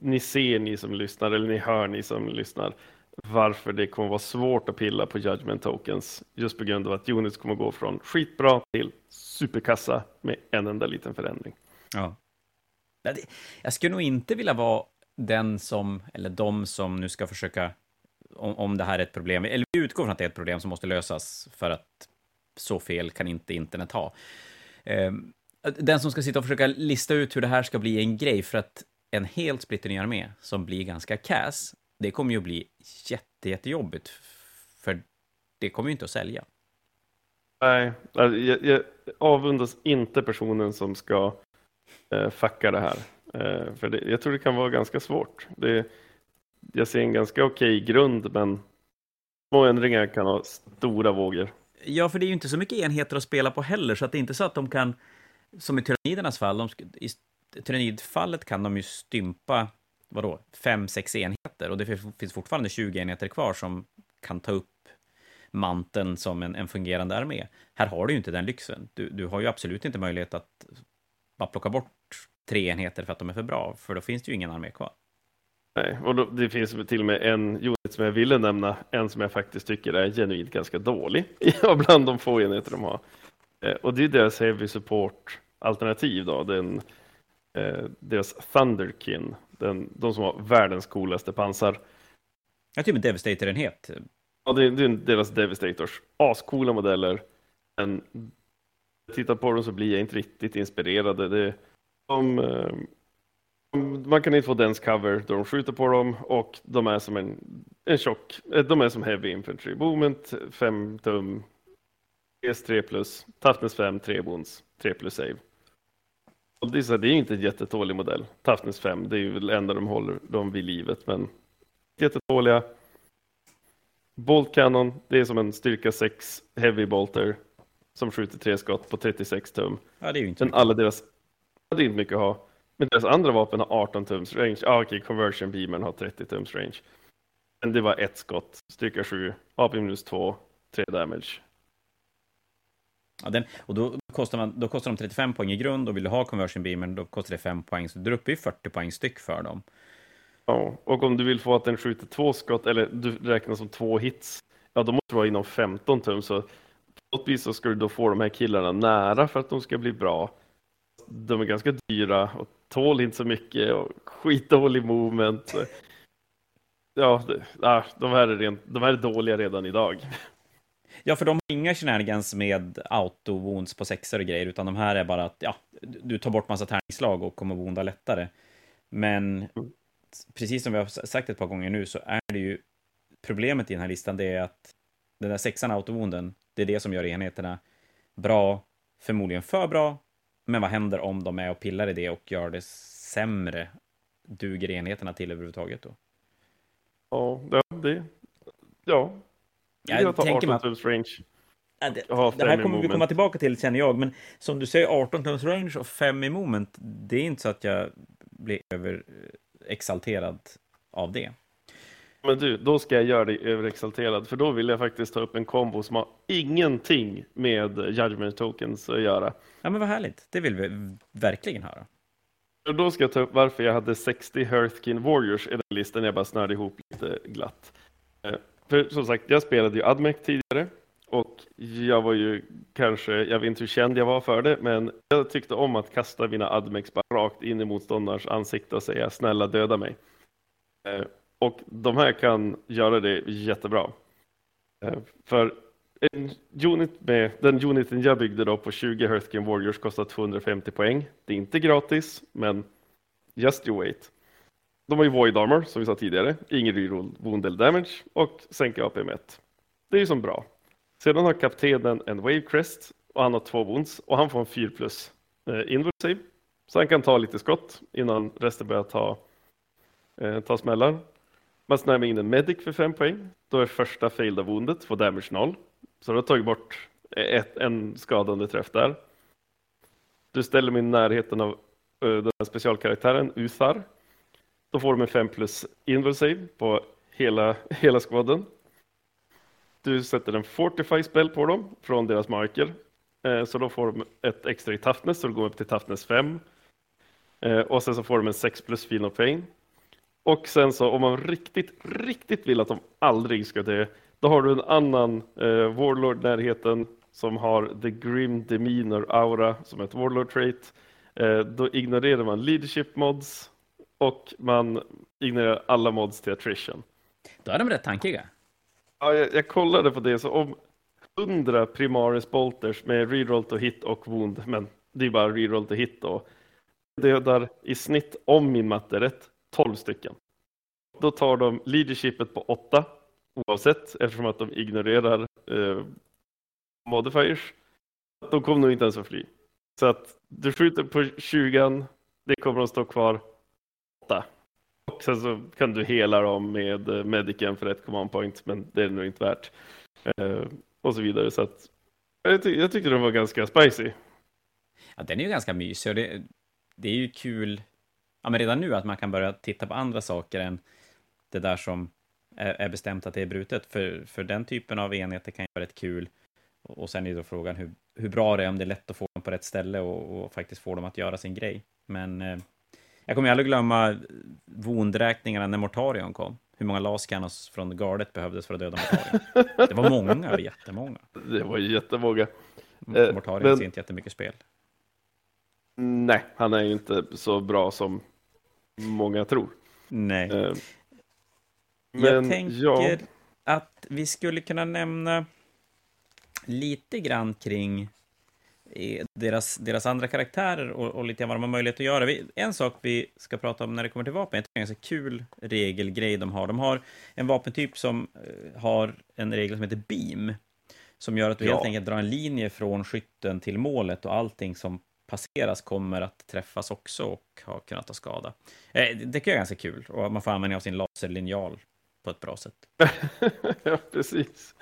ni ser ni som lyssnar, eller ni hör ni som lyssnar, varför det kommer vara svårt att pilla på judgment tokens, just på grund av att units kommer gå från skitbra till superkassa med en enda liten förändring. Ja. Jag skulle nog inte vilja vara den som, eller de som nu ska försöka om, om det här är ett problem, eller vi utgår från att det är ett problem som måste lösas för att så fel kan inte internet ha. Ehm, den som ska sitta och försöka lista ut hur det här ska bli en grej, för att en helt splitterny armé som blir ganska kass, det kommer ju att bli jätte, jättejobbigt, för det kommer ju inte att sälja. Nej, jag, jag avundas inte personen som ska eh, fucka det här. Eh, för det, jag tror det kan vara ganska svårt. Det, jag ser en ganska okej grund, men små ändringar kan ha stora vågor. Ja, för det är ju inte så mycket enheter att spela på heller, så att det är inte så att de kan, som i tyrannidernas fall, de, i tyrannidfallet kan de ju stympa, vadå, fem, sex enheter, och det finns fortfarande 20 enheter kvar som kan ta upp manteln som en, en fungerande armé. Här har du ju inte den lyxen. Du, du har ju absolut inte möjlighet att bara plocka bort tre enheter för att de är för bra, för då finns det ju ingen armé kvar. Nej, och då, det finns till och med en unit som jag ville nämna, en som jag faktiskt tycker är genuint ganska dålig, bland de få enheter de har. Eh, och det är deras Heavy Support-alternativ, då, den, eh, deras Thunderkin, den, de som har världens coolaste pansar. Ja, typ en Devastator-enhet. Ja, det är, det är deras Devastators. Ascoola modeller, men tittar på dem så blir jag inte riktigt inspirerad. Det, de, eh, man kan inte få dens cover då de skjuter på dem och de är som en, en tjock, eh, de är som heavy infantry. Movement 5 tum, PS 3 plus, toughness 5, 3 bonds, 3 plus save. Och det, är så, det är inte en jättedålig modell. Toughness 5, det är ju det enda de håller dem vid livet, men jättedåliga. Bolt Cannon, det är som en styrka 6 heavy bolter som skjuter tre skott på 36 tum. Ja, det är ju inte men alla deras, det är inte mycket att ha. Men deras andra vapen har 18 tums range. Ah, okej, okay, conversion beamen har 30 tums range. Men det var ett skott, styrka 7, AP minus 2, 3 damage. Ja, den, och då kostar, man, då kostar de 35 poäng i grund och vill du ha conversion beamern, då kostar det 5 poäng, så du är uppe i 40 poäng styck för dem. Ja, och om du vill få att den skjuter två skott, eller du räknar som två hits, ja då måste du vara inom 15 tum, så på något vis så ska du då få de här killarna nära för att de ska bli bra. De är ganska dyra och tål inte så mycket och skitdålig movement. Ja, ah, de här, är rent, de här är dåliga redan idag. Ja, för de har inga shenanigans med auto-wounds på sexor och grejer, utan de här är bara att ja, du tar bort massa tärningsslag och kommer wounda lättare. Men mm. precis som vi har sagt ett par gånger nu så är det ju problemet i den här listan, det är att den där sexan auto-wounden, det är det som gör enheterna bra, förmodligen för bra, men vad händer om de är och pillar i det och gör det sämre? Duger enheterna till överhuvudtaget då? Ja, det... Ja. Jag, jag tar 18 tums range. Det, det, här kommer vi komma tillbaka till, känner jag. Men som du säger, 18 tums range och 5 i moment. Det är inte så att jag blir överexalterad av det. Men du, då ska jag göra dig överexalterad, för då vill jag faktiskt ta upp en kombo som har ingenting med judgment tokens att göra. Ja, men vad härligt. Det vill vi verkligen höra. Och då ska jag ta upp varför jag hade 60 Hearthkin Warriors i den listan. Jag bara snörde ihop lite glatt. För som sagt, jag spelade ju Admec tidigare och jag var ju kanske, jag vet inte hur känd jag var för det, men jag tyckte om att kasta mina Admecs bara rakt in i motståndarens ansikte och säga snälla döda mig. Eh, och de här kan göra det jättebra. Eh, för en unit med, den uniten jag byggde då på 20 Hearthkin Warriors kostar 250 poäng. Det är inte gratis, men just you wait. De har ju Void Armor, som vi sa tidigare, ingen reroll wound eller damage och sänker AP med 1. Det är ju som bra. Sedan har kaptenen en Wave Crest och han har två wounds och han får en 4 plus eh, inward save. Så han kan ta lite skott innan resten börjar ta, eh, ta smällar. Man snärmar in en medic för 5 poäng. Då är första failed av woundet, får damage 0. Så du har tagit bort ett, en skadande träff där. Du ställer mig i närheten av uh, den här specialkaraktären Uthar. Då får de en 5 plus invulsave på hela, hela skåden. Du sätter en Fortify spell på dem från deras marker. Eh, så då får de ett extra i toughness, så det går upp till toughness 5. Eh, och sen så får de en 6 plus feel of pain. Och sen så om man riktigt, riktigt vill att de aldrig ska dö, då har du en annan eh, Warlord närheten som har The Grim Demeanor Aura som ett Warlord trait. Eh, då ignorerar man leadership mods och man ignorerar alla mods till attrition. Då är de rätt tankiga. Ja, jag, jag kollade på det, så om 100 Primaris Bolters med reroll to hit och wound, men det är bara reroll to hit då, dödar i snitt, om min matte är rätt, 12 stycken. Då tar de leadershipet på 8 oavsett eftersom att de ignorerar eh, modifiers. De kommer nog inte ens att fly. Så att du skjuter på 20, det kommer att stå kvar 8. Och sen så kan du hela dem med eh, medicen för ett command point, men det är nog inte värt. Eh, och så vidare. Så att jag, ty jag tyckte den var ganska spicy. Ja, den är ju ganska mysig och det, det är ju kul ja, men redan nu att man kan börja titta på andra saker än det där som är, är bestämt att det är brutet. För, för den typen av enheter kan ju vara rätt kul. Och, och sen är då frågan hur, hur bra det är, om det är lätt att få dem på rätt ställe och, och faktiskt få dem att göra sin grej. Men eh, jag kommer aldrig glömma vondräkningarna när Mortarion kom. Hur många lascannos från gardet behövdes för att döda Mortarion. Det var många, jättemånga. Det var jättemånga. Mortarion eh, men... ser inte jättemycket spel. Nej, han är ju inte så bra som många tror. Nej. Eh, men, jag tänker ja. att vi skulle kunna nämna lite grann kring deras, deras andra karaktärer och, och lite vad de har möjlighet att göra. En sak vi ska prata om när det kommer till vapen, jag tycker det är en ganska kul regelgrej de har. De har en vapentyp som eh, har en regel som heter beam, som gör att du ja. helt enkelt drar en linje från skytten till målet och allting som passeras kommer att träffas också och ha kunnat ta skada. Eh, det tycker jag är ganska kul och man får användning av sin laserlinjal på ett bra sätt. ja, precis.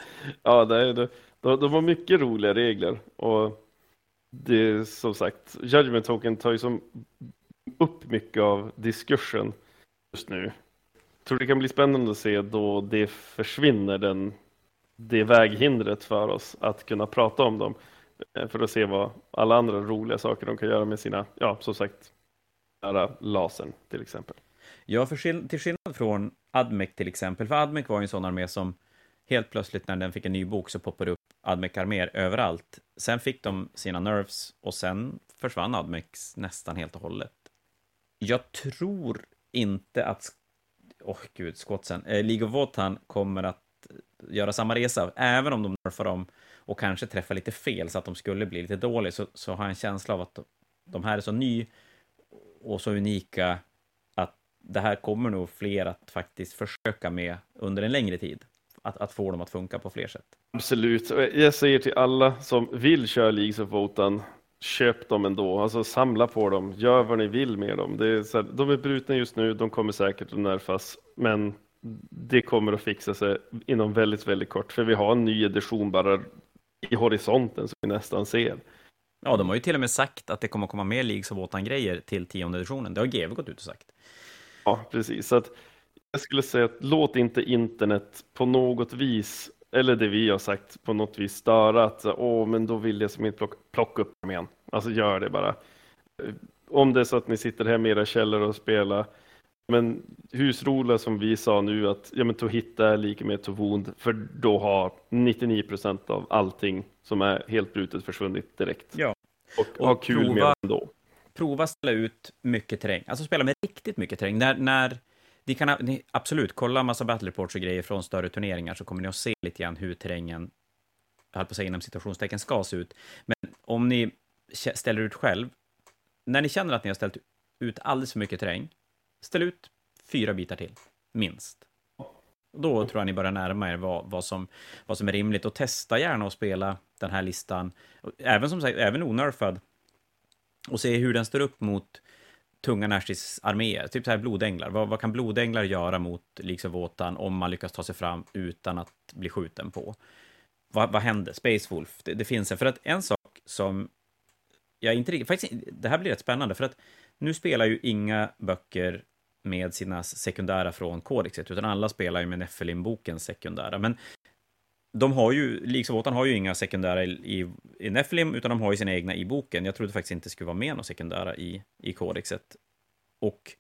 Ja, det är det. De, de har mycket roliga regler och det är som sagt, Judgment Token tar ju som upp mycket av diskursen just nu. Jag tror det kan bli spännande att se då det försvinner, den, det väghindret för oss att kunna prata om dem. Eh, för att se vad alla andra roliga saker de kan göra med sina, ja som sagt, lasern till exempel. Ja, för till skillnad från Admec till exempel, för Admec var ju en sån armé som helt plötsligt när den fick en ny bok så poppade upp Admec-arméer överallt. Sen fick de sina nerfs och sen försvann Admex nästan helt och hållet. Jag tror inte att, åh oh, gud, skotsen, eh, League of Wotan kommer att göra samma resa, även om de nerfar dem och kanske träffar lite fel så att de skulle bli lite dåliga, så, så har jag en känsla av att de här är så ny och så unika att det här kommer nog fler att faktiskt försöka med under en längre tid att, att få dem att funka på fler sätt. Absolut. Jag säger till alla som vill köra Leagues of Wotan, köp dem ändå. Alltså samla på dem, gör vad ni vill med dem. Är här, de är brutna just nu, de kommer säkert att nerfas, men det kommer att fixa sig inom väldigt, väldigt kort, för vi har en ny edition bara i horisonten som vi nästan ser. Ja, de har ju till och med sagt att det kommer att komma mer Leagues of Wotan-grejer till tionde editionen. Det har GW gått ut och sagt. Ja, precis. Så att jag skulle säga att låt inte internet på något vis, eller det vi har sagt, på något vis störa att åh, men då vill jag som inte plocka, plocka upp igen. Alltså gör det bara. Om det är så att ni sitter hemma i era källare och spelar, men husrola som vi sa nu att ja, men to hitta är lika med to wound, för då har 99 procent av allting som är helt brutet försvunnit direkt. Ja. Och, och ha kul prova, med det ändå. Prova ställa ut mycket terräng, alltså spela med riktigt mycket terräng. När, när ni kan ni, absolut kolla massa battle reports och grejer från större turneringar så kommer ni att se lite grann hur terrängen, jag höll på att säga inom situationstecken, ska se ut. Men om ni ställer ut själv, när ni känner att ni har ställt ut alldeles för mycket terräng, ställ ut fyra bitar till, minst. Då tror jag ni börjar närma er vad, vad, som, vad som är rimligt och testa gärna att spela den här listan, även som sagt, även onerfad, och se hur den står upp mot tunga Nashis arméer, typ så här blodänglar. Vad, vad kan blodänglar göra mot liksom Wotan om man lyckas ta sig fram utan att bli skjuten på? Vad, vad händer? Space Wolf, det, det, finns en. För att en sak som jag inte faktiskt, det här blir rätt spännande, för att nu spelar ju inga böcker med sina sekundära från kodexet, utan alla spelar ju med Nephilim-bokens sekundära. Men de har ju, Wotan har ju inga sekundära i, i Nephilim, utan de har ju sina egna i boken. Jag trodde faktiskt inte det skulle vara med några sekundära i, i kodexet. Och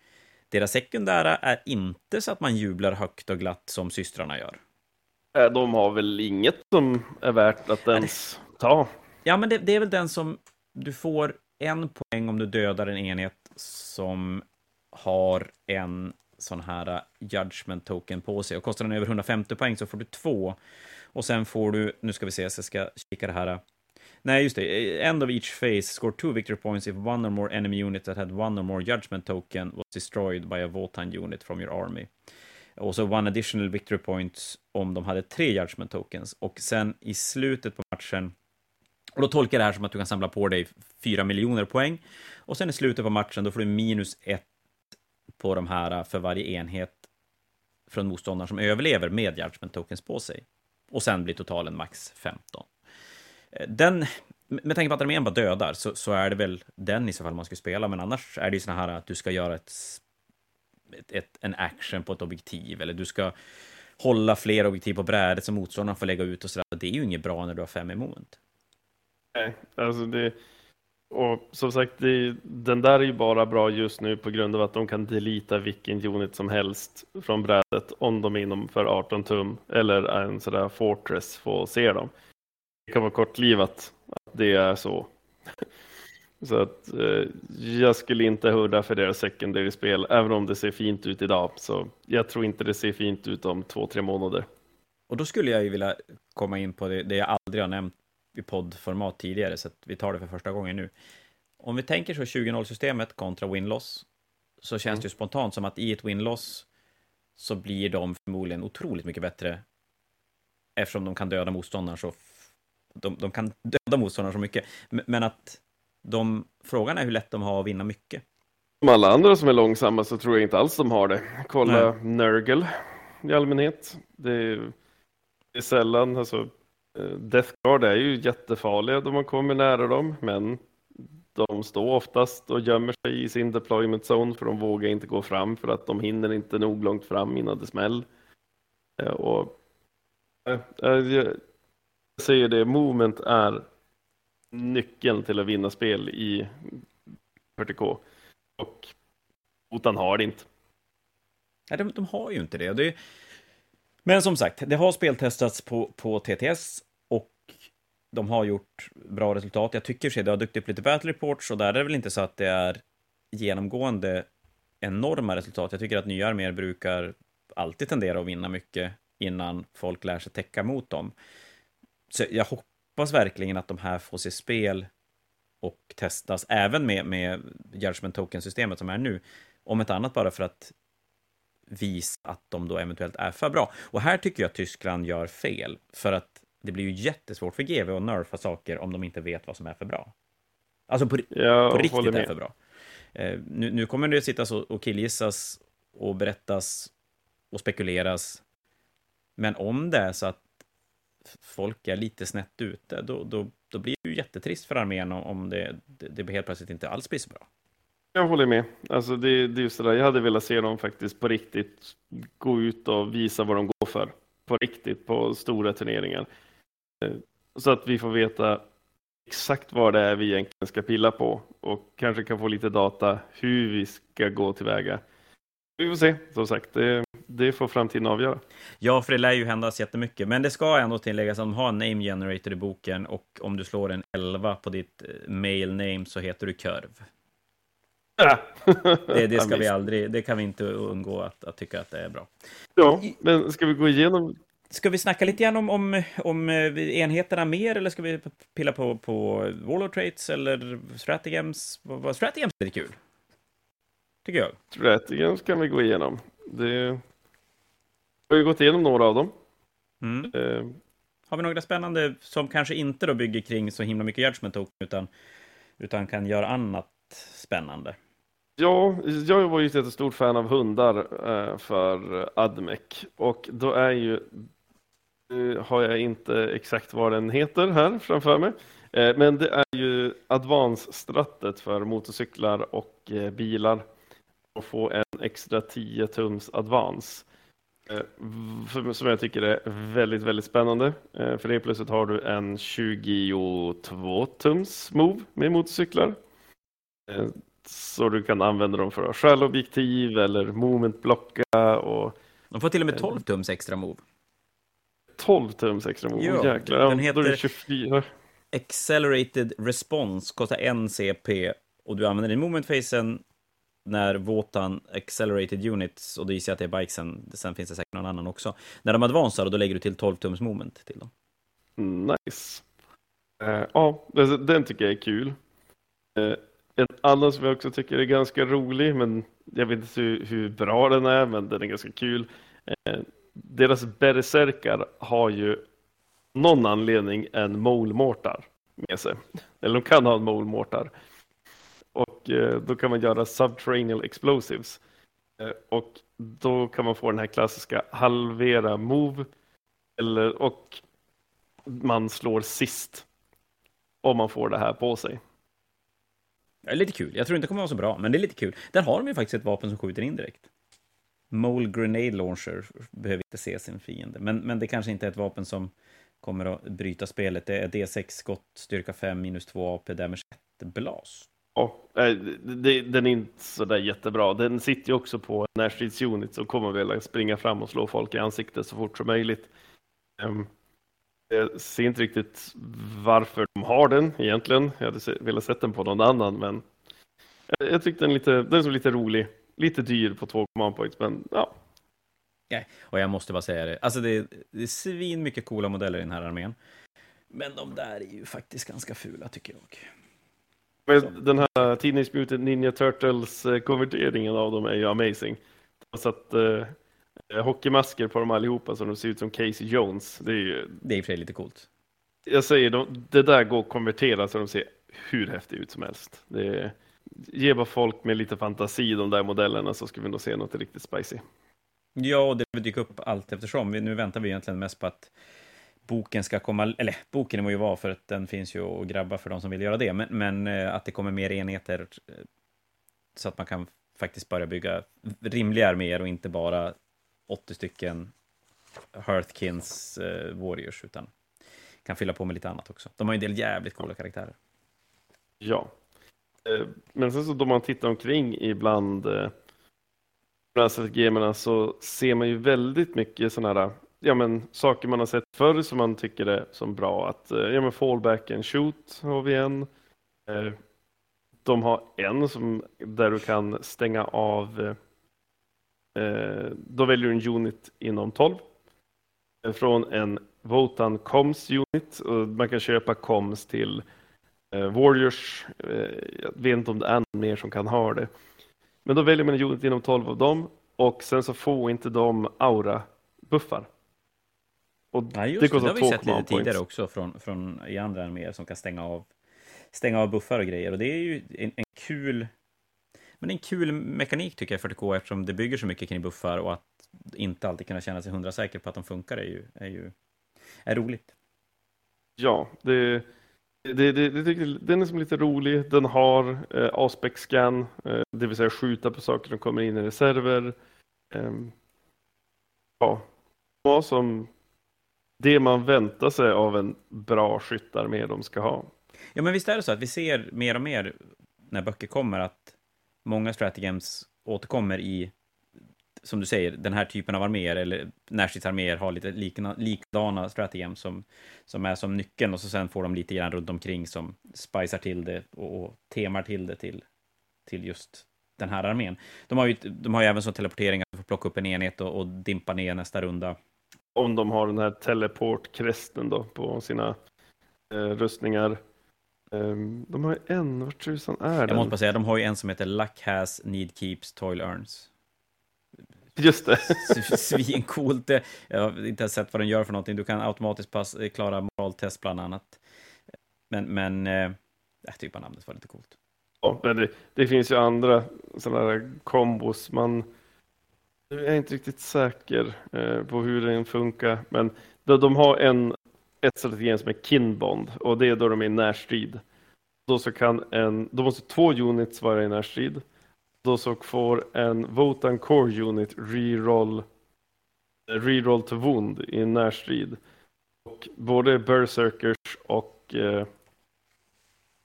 deras sekundära är inte så att man jublar högt och glatt som systrarna gör. Äh, de har väl inget som är värt att ens ta. Ja, men det, det är väl den som du får en poäng om du dödar en enhet som har en sån här judgment token på sig. Och kostar den över 150 poäng så får du två. Och sen får du, nu ska vi se, så jag ska kika det här. Nej, just det. End of each phase, score two victory points if one or more enemy unit that had one or more judgment token was destroyed by a Votan unit from your army. Och så one additional victory points om de hade tre judgment tokens. Och sen i slutet på matchen, och då tolkar jag det här som att du kan samla på dig fyra miljoner poäng. Och sen i slutet på matchen, då får du minus ett på de här för varje enhet från motståndaren som överlever med judgment tokens på sig. Och sen blir totalen max 15. Eh, den, med tanke på att armén bara dödar, så, så är det väl den i så fall man ska spela, men annars är det ju så här att du ska göra ett, ett, ett, en action på ett objektiv, eller du ska hålla fler objektiv på brädet som motståndaren får lägga ut och sådär. Det är ju inget bra när du har fem emot. Nej, alltså det... Och som sagt, det, den där är ju bara bra just nu på grund av att de kan delita vilken unit som helst från brädet om de är inom för 18 tum eller en sådär Fortress får se dem. Det kan vara kortlivat att det är så. Så att eh, jag skulle inte hurra för deras secondary spel, även om det ser fint ut idag. Så jag tror inte det ser fint ut om två, tre månader. Och då skulle jag ju vilja komma in på det, det jag aldrig har nämnt i poddformat tidigare, så att vi tar det för första gången nu. Om vi tänker så 20-0-systemet kontra win-loss, så känns mm. det ju spontant som att i ett win-loss så blir de förmodligen otroligt mycket bättre eftersom de kan döda motståndaren så de, de kan döda motståndaren så mycket. Men att de, frågan är hur lätt de har att vinna mycket. Som alla andra som är långsamma så tror jag inte alls de har det. Kolla Nej. Nurgle i allmänhet. Det är, det är sällan, alltså Eh, Death Guard är ju jättefarliga då man kommer nära dem, men de står oftast och gömmer sig i sin deployment zone för de vågar inte gå fram för att de hinner inte nog långt fram innan det smäll. Eh, och eh, jag säger det, movement är nyckeln till att vinna spel i 40K. Och Otan har det inte. Nej, de, de har ju inte det. det men som sagt, det har speltestats på, på TTS och de har gjort bra resultat. Jag tycker sig det har dykt upp lite battle reports och där är det väl inte så att det är genomgående enorma resultat. Jag tycker att nya arméer brukar alltid tendera att vinna mycket innan folk lär sig täcka mot dem. Så jag hoppas verkligen att de här får se spel och testas, även med, med Judgment Token-systemet som är nu. Om ett annat bara för att visa att de då eventuellt är för bra. Och här tycker jag Tyskland gör fel, för att det blir ju jättesvårt för GV att nerfa saker om de inte vet vad som är för bra. Alltså på, på riktigt är för bra. Eh, nu, nu, kommer det sitta så och killgissas och berättas och spekuleras. Men om det är så att folk är lite snett ute, då, då, då blir det ju jättetrist för armén om det, det, det helt plötsligt inte alls blir så bra. Jag håller med. Alltså det, det är just det där. Jag hade velat se dem faktiskt på riktigt gå ut och visa vad de går för. På riktigt, på stora turneringar. Eh, så att vi får veta exakt vad det är vi egentligen ska pilla på och kanske kan få lite data hur vi ska gå tillväga. Vi får se, som sagt. Det, det får framtiden avgöra. Ja, för det lär ju hända jättemycket. Men det ska ändå tilläggas att de har en name generator i boken och om du slår en 11 på ditt eh, mail name så heter du Körv. Det, det, ska vi aldrig, det kan vi inte undgå att, att tycka att det är bra. Ja, men ska vi gå igenom Ska vi snacka lite grann om, om, om eh, enheterna mer, eller ska vi pilla på, på Warlord Traits eller Stratagems? Stratagems är kul. Tycker jag. Stratagems kan vi gå igenom. Det har ju gått igenom några av dem. Mm. Uh, har vi några spännande som kanske inte då bygger kring så himla mycket Judgment utan, utan kan göra annat spännande? Ja, jag var ju ett jättestort fan av hundar eh, för Admec och då är ju nu har jag inte exakt vad den heter här framför mig. Eh, men det är ju Advance-strattet för motorcyklar och bilar. Och få en extra 10 tums Advance. Som jag tycker är väldigt, väldigt spännande. För det plötsligt har du en 22 tums move med motorcyklar. Så du kan använda dem för att stjäla objektiv eller movementblocka. Och, De får till och med 12 tums extra move. 12 tums extra move? Ja, jäklar. Den heter 24. Accelerated Response, kostar en CP och du använder din movementfacen när Våtan Accelerated Units, och då gissar jag att det är bikesen, sen finns det säkert någon annan också, när de advansar, då lägger du till 12 tums moment till dem. Nice. Uh, ja, den tycker jag är kul. Uh, en annan som jag också tycker är ganska rolig, men jag vet inte hur, hur bra den är, men den är ganska kul. Eh, deras berserkar har ju någon anledning en molmortar med sig. Eller de kan ha en molmortar och eh, då kan man göra subterranean explosives. Eh, och då kan man få den här klassiska halvera move eller, och man slår sist om man får det här på sig. Det är lite kul. Jag tror inte det kommer vara så bra, men det är lite kul. Där har de ju faktiskt ett vapen som skjuter indirekt. Mole Grenade Launcher behöver inte se sin fiende, men, men det kanske inte är ett vapen som kommer att bryta spelet. Det är D6 skott, styrka 5, minus 2 AP, damage 1, blast. Ja, den är inte så där jättebra. Den sitter ju också på närstridsunit och kommer väl att springa fram och slå folk i ansiktet så fort som möjligt. Ehm, jag ser inte riktigt varför de har den egentligen. Jag hade velat sett den på någon annan, men jag tyckte den, lite, den såg lite rolig. Lite dyr på två command points, men ja. Nej, och jag måste bara säga det. Alltså det är, det är svin mycket coola modeller i den här armén. Men de där är ju faktiskt ganska fula tycker jag. Men den här Teenage Mutant Ninja Turtles eh, konverteringen av dem är ju amazing. Har satt eh, hockeymasker på dem allihopa så de ser ut som Casey Jones. Det är ju... Det är i och för sig lite coolt. Jag säger, de, det där går att konvertera så de ser hur häftigt ut som helst. Det är, ge bara folk med lite fantasi de där modellerna så ska vi nog se något riktigt spicy. Ja, och det dyker upp allt eftersom. Nu väntar vi egentligen mest på att boken ska komma, eller boken må ju vara för att den finns ju att grabba för de som vill göra det, men, men eh, att det kommer mer enheter eh, så att man kan faktiskt börja bygga rimliga arméer och inte bara 80 stycken Hearthkins eh, Warriors, utan kan fylla på med lite annat också. De har ju en del jävligt coola karaktärer. Ja. Eh, men sen så då man tittar omkring ibland eh, gamerna så ser man ju väldigt mycket sådana här ja, men, saker man har sett förr som man tycker är som bra. Att, eh, ja, men fallback and shoot har vi en. Eh, de har en som, där du kan stänga av, eh, då väljer du en unit inom 12. Från en Votan Coms unit. Och man kan köpa Coms till Warriors. Jag vet inte om det är någon mer som kan ha det. Men då väljer man en unit inom 12 av dem och sen så får inte de aura-buffar. Och ja, just det, det, det har vi sett lite tidigare också från, från, i andra arméer som kan stänga av, stänga av buffar och grejer. Och det är ju en, en kul men det är en kul mekanik tycker jag 40K eftersom det bygger så mycket kring buffar och att inte alltid kunna känna sig hundra säker på att de funkar är ju, är ju är roligt. Ja, det, det, det, det tycker, den är som lite rolig. Den har eh, aspect scan, eh, det vill säga skjuta på saker som kommer in i reserver. Eh, ja, vad som det man väntar sig av en bra skyttarmé de ska ha. Ja, men visst är det så att vi ser mer och mer när böcker kommer att många strategems återkommer i, som du säger, den här typen av arméer, eller närstridsarméer har lite likna, likadana strategems som, som är som nyckeln, och så sen får de lite grann runt omkring som spicar till det och, och temar till det till, till just den här armén. De har ju, de har ju även som teleportering att få plocka upp en enhet och, och dimpa ner nästa runda. Om de har den här teleportkresten då på sina eh, rustningar. Um, de har ju en, vart tusan är Jag den? måste bara säga, de har ju en som heter Luck has, Need keeps, Toil earns. Just det. Svincoolt. Jag har inte ens sett vad den gör för någonting. Du kan automatiskt pass, klara moraltest bland annat. Men, men eh, jag tycker bara namnet var lite coolt. Ja, det, det finns ju andra sådana där kombos. Man jag är inte riktigt säker eh, på hur den funkar, men de, de har en ett strategi som är kinbond och det är då de är i närstrid. Då, så kan en, då måste två units vara i närstrid. Då så får en Votan Core Unit reroll reroll to wound i närstrid. Och både Berserkers och eh,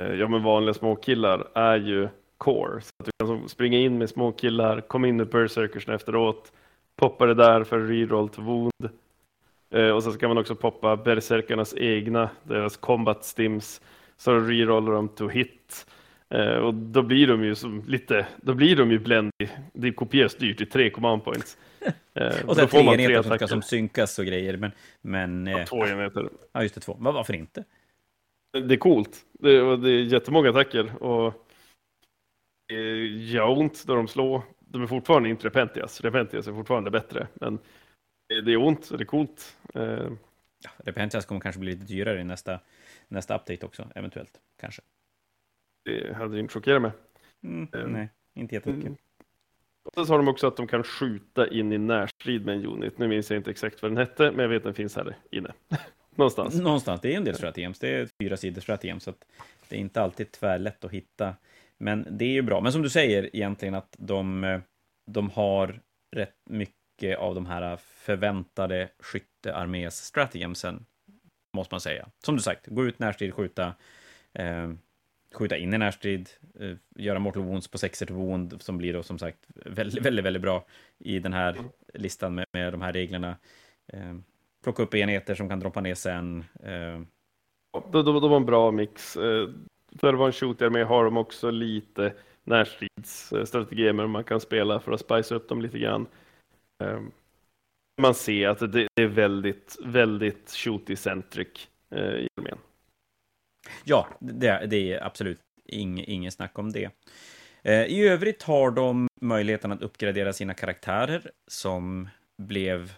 eh ja, men vanliga småkillar är ju core. Så att du kan springa in med småkillar, komma in med Berserkers efteråt, poppa det där för reroll to wound och så kan man också poppa berserkarnas egna, deras combat stims, så rerollar de to hit. Eh, och då blir de ju som lite, då blir de ju blendy. Det kopieras dyrt i tre command points. Eh, och sen tre enheter som ska som synkas och grejer. Men, men, ja, två enheter. Ja, just det, två. Men varför inte? Det är coolt. Det, är, det är jättemånga attacker. Och det gör ont då de slår. De är fortfarande inte Repentias. Repentias är fortfarande bättre. Men det är ont, det är coolt. Eh, ja, Repentance kommer kanske bli lite dyrare i nästa, nästa update också, eventuellt. Kanske. Det hade inte chockerat mig. Mm, um, nej, inte jättemycket. Mm. Och så har de också att de kan skjuta in i närstrid med en unit. Nu minns jag inte exakt vad den hette, men jag vet att den finns här inne. Någonstans. Någonstans. Det är en del strategems. Det är fyra sidor strategems, så det är inte alltid tvärlätt att hitta. Men det är ju bra. Men som du säger egentligen att de, de har rätt mycket mycket av de här förväntade skyttearmés strategemsen, måste man säga. Som du sagt, gå ut närstrid, skjuta, eh, skjuta in i närstrid, eh, göra mortal wounds på sexer till wound, som blir då som sagt väldigt, väldigt, väldigt bra i den här listan med, med de här reglerna. Eh, plocka upp enheter som kan droppa ner sen. Eh. De, de, de har en bra mix. Eh, för att vara en shooter har de också lite närstridsstrategier eh, man kan spela för att spicea upp dem lite grann. Ehm, man ser att det är väldigt, väldigt shooty-centric eh, i armén. Ja, det, det är absolut ing, ingen snack om det. Eh, I övrigt har de möjligheten att uppgradera sina karaktärer som blev...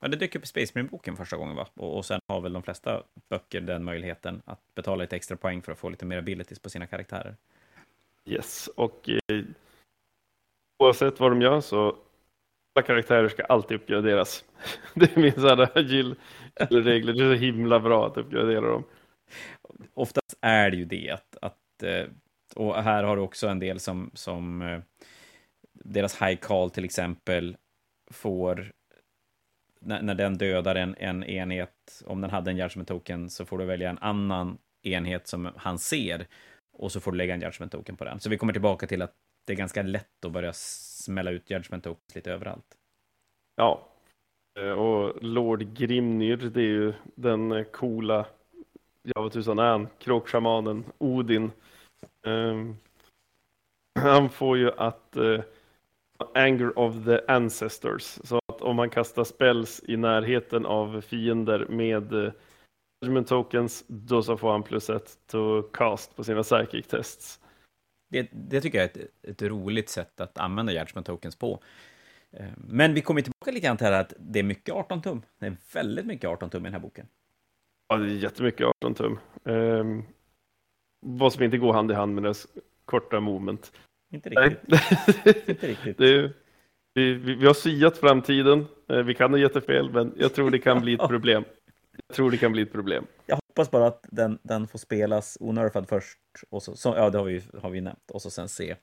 Ja, det dök upp i Space Marine-boken första gången, va? Och, och sen har väl de flesta böcker den möjligheten att betala lite extra poäng för att få lite mer abilities på sina karaktärer. Yes, och eh, oavsett vad de gör så alla karaktärer ska alltid uppgraderas. Det är min agil-regler. Det är så himla bra att uppgradera dem. Oftast är det ju det att, att eh, och här har du också en del som, som eh, deras high call till exempel får när, när den dödar en, en enhet, om den hade en judgment token så får du välja en annan enhet som han ser och så får du lägga en judgment token på den. Så vi kommer tillbaka till att det är ganska lätt att börja smälla ut Judgment Tokens lite överallt. Ja, eh, och Lord Grimnir, det är ju den eh, coola, ja vad tusan är han, kråkschamanen Odin. Um, han får ju att uh, Anger of the Ancestors, så att om man kastar spells i närheten av fiender med uh, Judgment Tokens, då så får han plus ett to cast på sina psychic tests det, det tycker jag är ett, ett roligt sätt att använda Judgment Tokens på. Eh, men vi kommer tillbaka lite grann till här att det är mycket 18 tum. Det är väldigt mycket 18 tum i den här boken. Ja, det är jättemycket 18 tum. Um, vad som inte går hand i hand med dess korta moment. Inte riktigt. inte riktigt. Det, vi, vi, vi, har siat framtiden. Eh, vi kan ha jättefel, men jag tror det kan bli ett problem. Jag tror det kan bli ett problem. Jag hoppas bara att den, den får spelas onurfad först. Och så, så, ja, det har vi, har vi nämnt. Och så sen se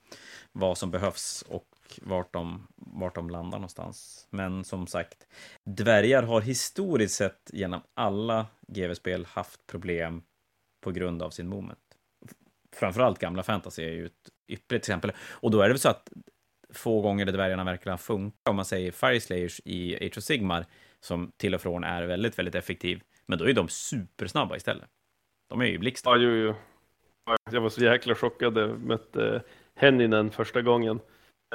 vad som behövs och vart de, vart de landar någonstans. Men som sagt, dvärgar har historiskt sett genom alla GV-spel haft problem på grund av sin moment. Framförallt gamla fantasy är ju ett ypperligt exempel. Och då är det väl så att få gånger där dvärgarna verkligen funkar, om man säger Fire Slayers i Age of Sigmar, som till och från är väldigt, väldigt effektiv. Men då är de supersnabba istället. De är ju blixtar. Ja, jo, jo. Jag var så jäkla chockad. Jag mötte Henninen första gången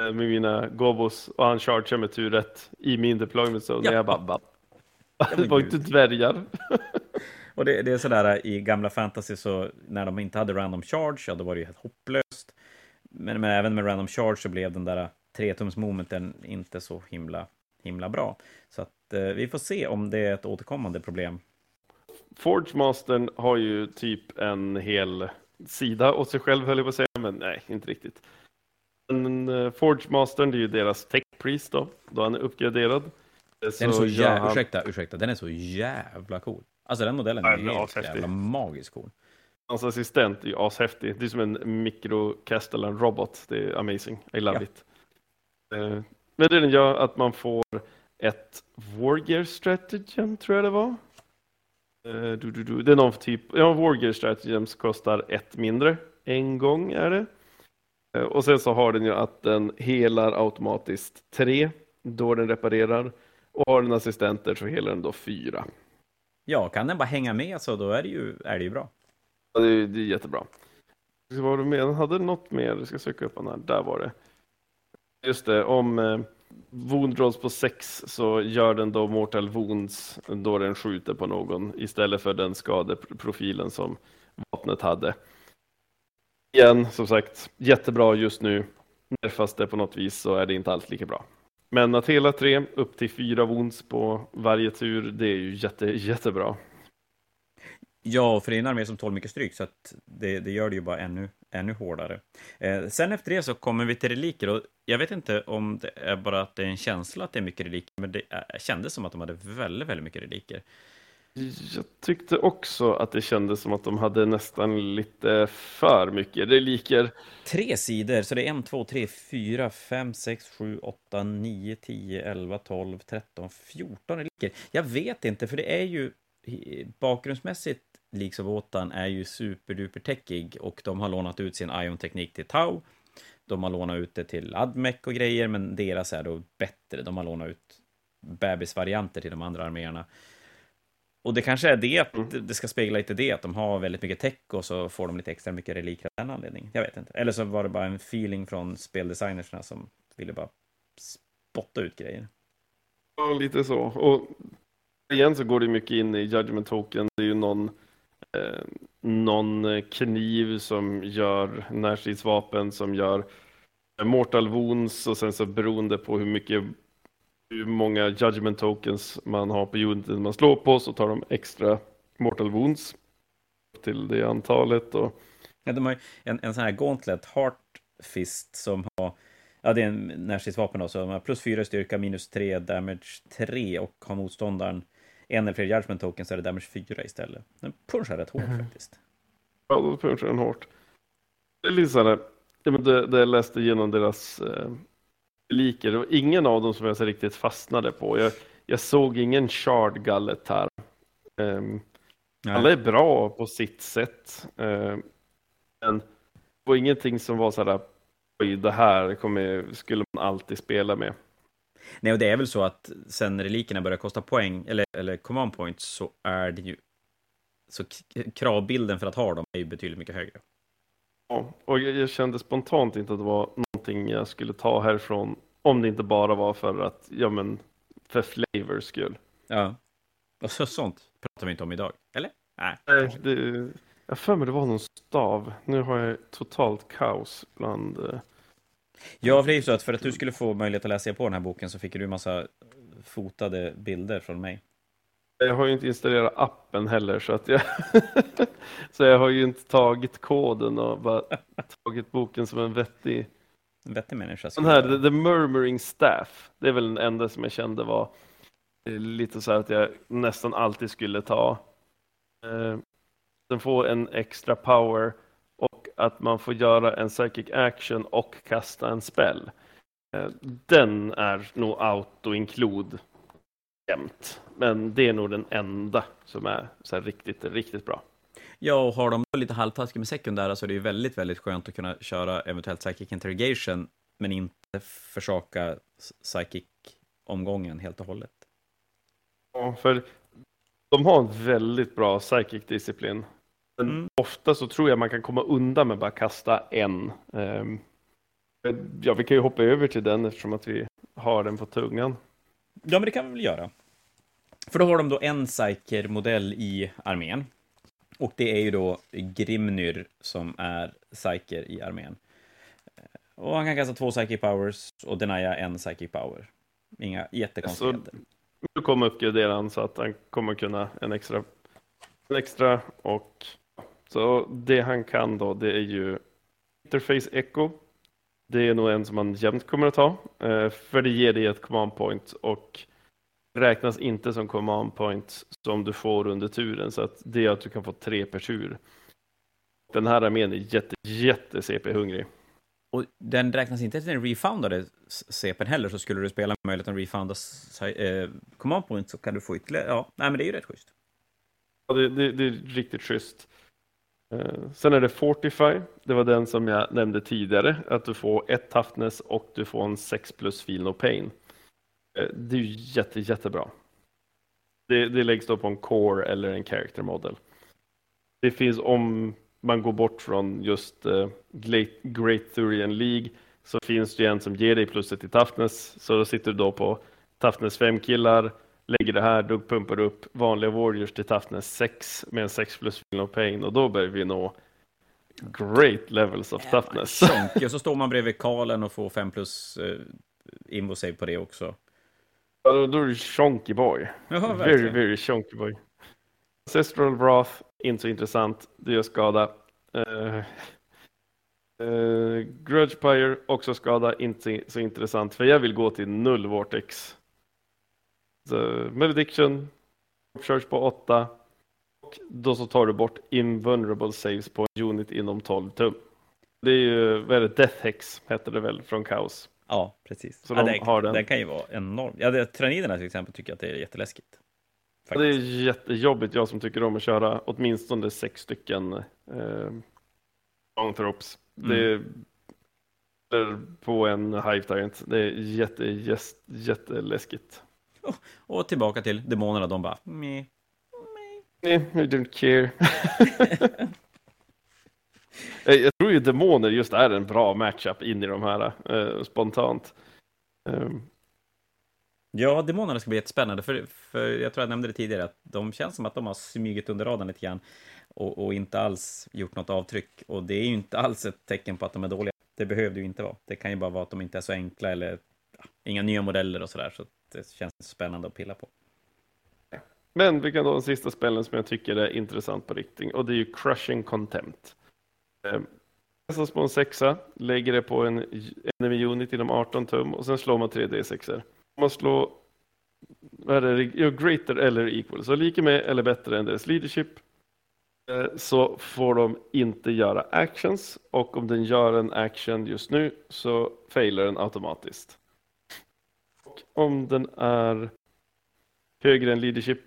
eh, med mina gobos och han chargeade med tur rätt i min deployment zone. Ja. Jag bara, bara det var inte dvärgar. och det, det, är sådär i gamla fantasy så när de inte hade random charge, ja då var det ju helt hopplöst. Men, men även med random charge så blev den där tretums-momenten inte så himla, himla bra. Så att eh, vi får se om det är ett återkommande problem. Forge Mastern har ju typ en hel sida åt sig själv höll jag på att säga, men nej, inte riktigt. Men uh, Forge Mastern, det är ju deras tech priest då, då han är uppgraderad. Den är så jävla, han... ursäkta, ursäkta, den är så jävla cool. Alltså den modellen är helt jävla magiskt cool. Hans assistent är ju ashäftig. Det är som en mikro Castellan robot. Det är amazing. I love ja. it. Uh, men det den gör att man får ett Wargear Stratagem, tror jag det var. Uh, du, du, du. Det är någon typ, ja, Wargear Stratagems kostar ett mindre. En gång är det. Uh, och sen så har den ju att den helar automatiskt tre då den reparerar. Och har den assistenter så helar den då fyra. Ja, kan den bara hänga med så då är det ju, är det ju bra. Ja, det, är, det är jättebra. Vad du med? hade något mer, jag ska söka upp den här, där var det. Just det, om eh, wound rolls på 6 så gör den då mortal wounds då den skjuter på någon istället för den skadeprofilen som vapnet hade. Igen, som sagt, jättebra just nu. Nerfas det på något vis så är det inte alls lika bra. Men att hela tre upp till fyra wounds på varje tur, det är ju jätte, jättebra. Ja, för det är en armé som tål mycket stryk, så att det, det gör det ju bara ännu, ännu hårdare. Eh, sen efter det så kommer vi till reliker, och jag vet inte om det är bara att det är en känsla att det är mycket reliker, men det är, kändes som att de hade väldigt, väldigt mycket reliker. Jag tyckte också att det kändes som att de hade nästan lite för mycket reliker. Tre sidor, så det är en, två, tre, fyra, fem, sex, sju, åtta, nio, tio, elva, tolv, tretton, fjorton reliker. Jag vet inte, för det är ju bakgrundsmässigt Leaks of Wotan är ju superduper techig och de har lånat ut sin Ion-teknik till Tau. De har lånat ut det till Admec och grejer, men deras är då bättre. De har lånat ut bebisvarianter till de andra arméerna. Och det kanske är det, mm. det ska spegla lite det, att de har väldigt mycket tech och så får de lite extra mycket reliker av den anledningen. Jag vet inte. Eller så var det bara en feeling från speldesignersna som ville bara spotta ut grejer. Ja, lite så. Och igen så går det mycket in i Judgment Token. Det är ju någon eh, någon kniv som gör närstridsvapen som gör mortal wounds och sen så beroende på hur mycket hur många judgment tokens man har på uniten man slår på så tar de extra mortal wounds till det antalet. Och... Ja, de har en, en sån här gauntlet, Heart Fist, som har Ja, det är en närstridsvapen då, så de har plus 4 styrka, minus 3, damage 3 och har motståndaren en eller fler judgment tokens så är det damage 4 istället. Den punchar rätt hårt mm. faktiskt. Ja, då punchar den hårt. Det är lite sådär, det, det jag läste igenom deras eh, liker, det var ingen av dem som jag så riktigt fastnade på. Jag, jag såg ingen shard gallet här. Um, alla är bra på sitt sätt. Um, men det var ingenting som var sådär, oj, det här kommer, skulle man alltid spela med. Nej, och det är väl så att sen relikerna börjar kosta poäng, eller, eller command points, så är det ju... Så kravbilden för att ha dem är ju betydligt mycket högre. Ja, och jag, kände spontant inte att det var någonting jag skulle ta härifrån, om det inte bara var för att, ja men, för flavors skull. Ja. Och så, sånt pratar vi inte om idag, eller? Nej. Nej det, jag för mig det var någon stav. Nu har jag totalt kaos bland... Ja, för det är ju så att för att du skulle få möjlighet att läsa på den här boken så fick du en massa fotade bilder från mig. Jag har ju inte installerat appen heller så att jag så jag har ju inte tagit koden och bara tagit boken som en vettig En vettig människa. Den här The, Murmuring Staff, det är väl den enda som jag kände var lite så här att jag nästan alltid skulle ta. Eh, den får en extra power att man får göra en psychic action och kasta en spell. Eh, den är nog auto-include jämt, men det är nog den enda som är så riktigt, riktigt bra. Ja, och har de lite halvtaskigt med sekundära så är det ju väldigt, väldigt skönt att kunna köra eventuellt psychic interrogation, men inte försaka psychic-omgången helt och hållet. Ja, för de har en väldigt bra psychic disciplin. Men mm. ofta så tror jag man kan komma undan med bara kasta en. Um, ja, vi kan ju hoppa över till den eftersom att vi har den på tungan. Ja, men det kan vi väl göra. För då har de då en Psyker-modell i armén. Och det är ju då Grimnyr som är Psyker i armén. Och han kan kasta två Psychic Powers och denia en Psychic Power. Inga jättekonstigheter. Så nu kommer uppgradera han så att han kommer kunna en extra, en extra och så det han kan då det är ju Interface Echo. Det är nog en som man jämt kommer att ta eh, för det ger dig ett command point och räknas inte som command point som du får under turen så att det är att du kan få tre per tur. Den här armén är jätte, jätte CP-hungrig. Och den räknas inte till den refoundade CPn heller, så skulle du spela möjligheten att refounda eh, command point så kan du få ytterligare, ja, nej men det är ju rätt schysst. Ja, det, det, det är riktigt schysst. Eh, sen är det Fortify, det var den som jag nämnde tidigare, att du får ett toughness och du får en 6 plus feel no pain. Eh, det är ju jätte, jättebra. Det, det läggs då på en core eller en character model. Det finns om man går bort från just uh, Great Thurian League så finns det en som ger dig plusset i toughness. Så då sitter du då på toughness 5 killar, lägger det här, då pumpar du upp vanliga warriors till toughness 6 med en 6 plus feel of pain och då börjar vi nå great levels of toughness. Och så står man bredvid Karlen och får 5 plus uh, invo save på det också. Ja, då, då är du chonky boy. Jaha, very, very chonky boy. Ancestral Wrath, inte så intressant. Det gör skada. Uh, uh, Grudge Pyre, också skada. Inte så intressant. För jag vill gå till null Vortex. Så, Malediction, Church på 8. Och då så tar du bort Invulnerable Saves på en unit inom 12 tum. Det är ju, vad är det, Death Hex heter det väl från Chaos. Ja, precis. Så ja, de det, har den. den kan ju vara enorm. Ja, det, Tyranniderna till exempel tycker att det är jätteläskigt. Ja, det är jättejobbigt, jag som tycker om att köra åtminstone sex stycken eh, longthrops. Mm. Det är på en Hive Tyrant. Det är jätte, jätte, jätteläskigt. Oh, och tillbaka till demonerna, de bara meh. Nej, I don't care. jag tror ju demoner just är en bra matchup in i de här eh, spontant. Um, Ja, demonerna ska bli jättespännande, för, för jag tror jag nämnde det tidigare, att de känns som att de har smugit under radarn lite grann och, och, inte alls gjort något avtryck. Och det är ju inte alls ett tecken på att de är dåliga. Det behövde ju inte vara. Det kan ju bara vara att de inte är så enkla eller ja, inga nya modeller och sådär, så det känns spännande att pilla på. Men vi kan ta den sista spelen som jag tycker är intressant på riktigt och det är ju Crushing Contempt. Ehm, kastas på en sexa, lägger det på en enemy unit inom 18 tum och sen slår man 3 D6. Om man slår vad är det, greater eller equal, så lika med eller bättre än deras leadership eh, så får de inte göra actions och om den gör en action just nu så failar den automatiskt. Och om den är högre än leadership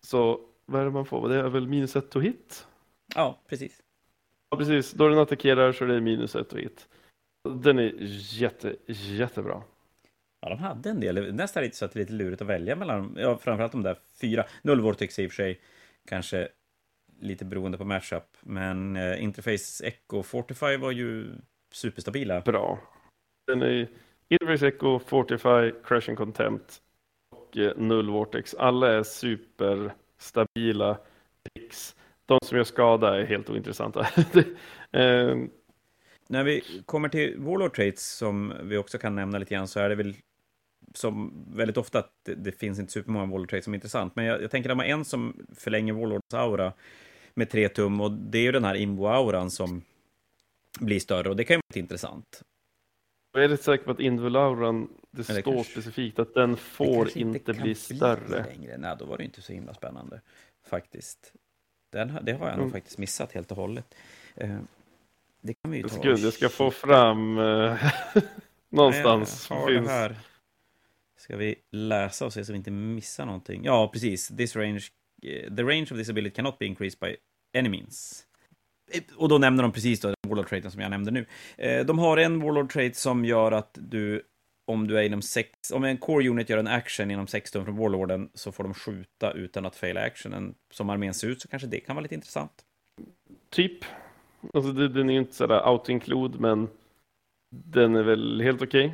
så vad är det man får? Det är väl minus ett to hit? Ja, precis. Ja, precis. Då den attackerar så är det minus ett to hit. Den är jätte, jättebra. Ja, de hade en del. Nästan lite så att det är lite lurigt att välja mellan, ja, framförallt de där fyra. Null tycks i och för sig kanske lite beroende på matchup, men eh, Interface Echo Fortify var ju superstabila. Bra. Den är Interface Echo, Fortify, Crashing Contempt och eh, Null Vortex. Alla är superstabila picks. De som gör skada är helt ointressanta. Ehm. när vi kommer till Warlord Traits, som vi också kan nämna lite grann, så är det väl som väldigt ofta att det, det finns inte supermånga Warlord Traits som är intressant. Men jag, jag tänker att man en som förlänger Warlords aura med tre tum, och det är ju den här Imbo-auran som blir större, och det kan ju vara intressant. Jag är rätt säker på att Invulauran, det står kanske- specifikt att den får inte, kan bli större. längre. Nej, då var det inte så himla spännande, faktiskt. Den, det har jag nog Mm. faktiskt missat helt och hållet. Eh, det kan vi ju ta Gud, jag ska få fram eh, någonstans. Har finns- här. Ska vi läsa och se så vi inte missar någonting? Ja, precis. This range, eh, the range of this ability cannot be increased by any means. Och då nämner de precis då Warlord traiten som jag nämnde nu. Eh, De har en Warlord trait som gör att du, om du är inom sex, om en core unit gör en action inom sex tum från Warlorden så får de skjuta utan att faila actionen. Som armén ser ut så kanske det kan vara lite intressant. Typ. Alltså det, den är ju inte sådär out-include, men den är väl helt okej.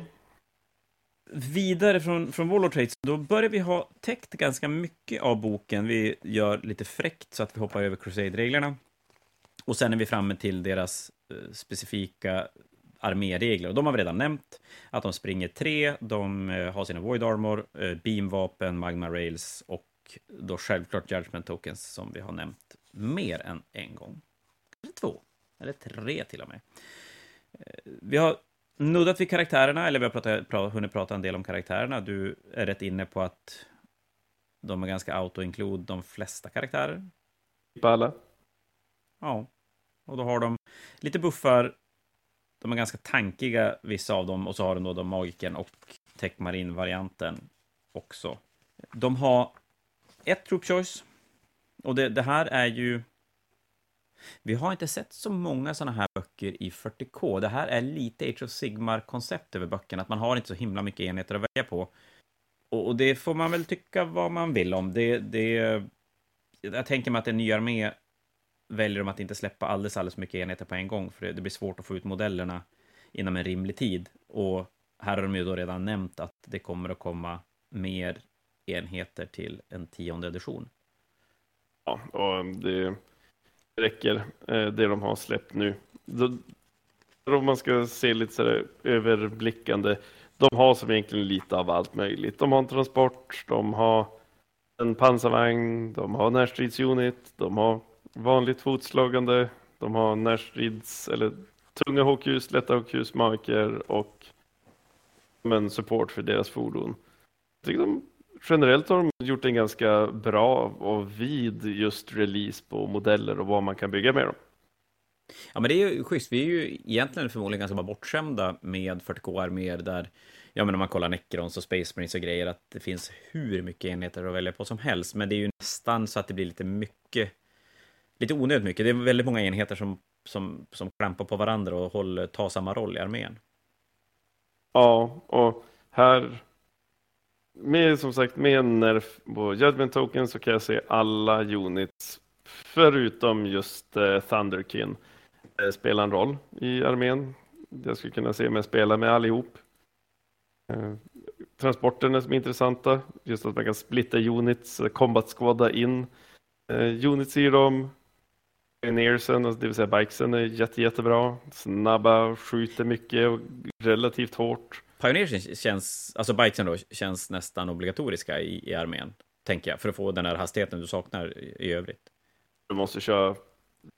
vidare från, från Warlord Traits, då börjar vi ha täckt ganska mycket av boken. Vi gör lite fräckt så att vi hoppar över Crusade-reglerna. Och sen är vi framme till deras specifika arméregler. Och de har vi redan nämnt. Att de springer tre, de eh, har sina Void Armor, eh, beamvapen, Magma Rails och då självklart Judgment Tokens som vi har nämnt mer än en gång. Eller två, eller tre till och med. Eh, vi har nuddat vid karaktärerna, eller vi har pratat, pra, hunnit prata en del om karaktärerna. Du är rätt inne på att de är ganska auto-include de flesta karaktärer. Typ alla. Ja, och då har de lite buffar. De är ganska tankiga, vissa av dem, och så har de då de magiken och Techmarin-varianten också. De har ett troop choice, och det, det här är ju... Vi har inte sett så många sådana här böcker i 40K. Det här är lite Age of Sigmar-koncept över böckerna, att man har inte så himla mycket enheter att välja på. Och, och det får man väl tycka vad man vill om. Det, det, jag tänker mig att en ny armé väljer de att inte släppa alldeles, alldeles mycket enheter på en gång, för det, blir svårt att få ut modellerna inom en rimlig tid. Och här har de ju då redan nämnt att det kommer att komma mer enheter till en tionde edition. Ja, och det räcker eh, det de har släppt nu. Om man ska se lite så överblickande, de har som egentligen lite av allt möjligt. De har en transport, de har en pansarvagn, de har närstridsunit, de har vanligt fotslagande, de har närstrids eller tunga HQs, lätta HQs, marker och men support för deras fordon. Jag tycker de generellt har de gjort en ganska bra och vid just release på modeller och vad man kan bygga med dem. Ja, men det är ju schysst. Vi är ju egentligen förmodligen ganska bortskämda med 40K-arméer där, ja men om man kollar Necrons och Space Marines och grejer, att det finns hur mycket enheter att välja på som helst. Men det är ju nästan så att det blir lite mycket, lite onödigt mycket. Det är väldigt många enheter som, som, som klampar på varandra och håller, tar samma roll i armén. Ja, och här med som sagt med en nerf på Judgment Token så kan jag se alla units förutom just eh, Thunderkin eh, spela en roll i armén. Jag skulle kunna se mig spela med allihop. Eh, transporterna som är intressanta, just att man kan splitta units, eh, combat squadda in eh, units i dem. Pioneersen, alltså det vill säga bikesen, är jätte, jättebra. Snabba, skjuter mycket och relativt hårt. Pioneers känns, alltså bikesen då, känns nästan obligatoriska i, i armén, tänker jag, för att få den här hastigheten du saknar i, i övrigt. Du måste köra.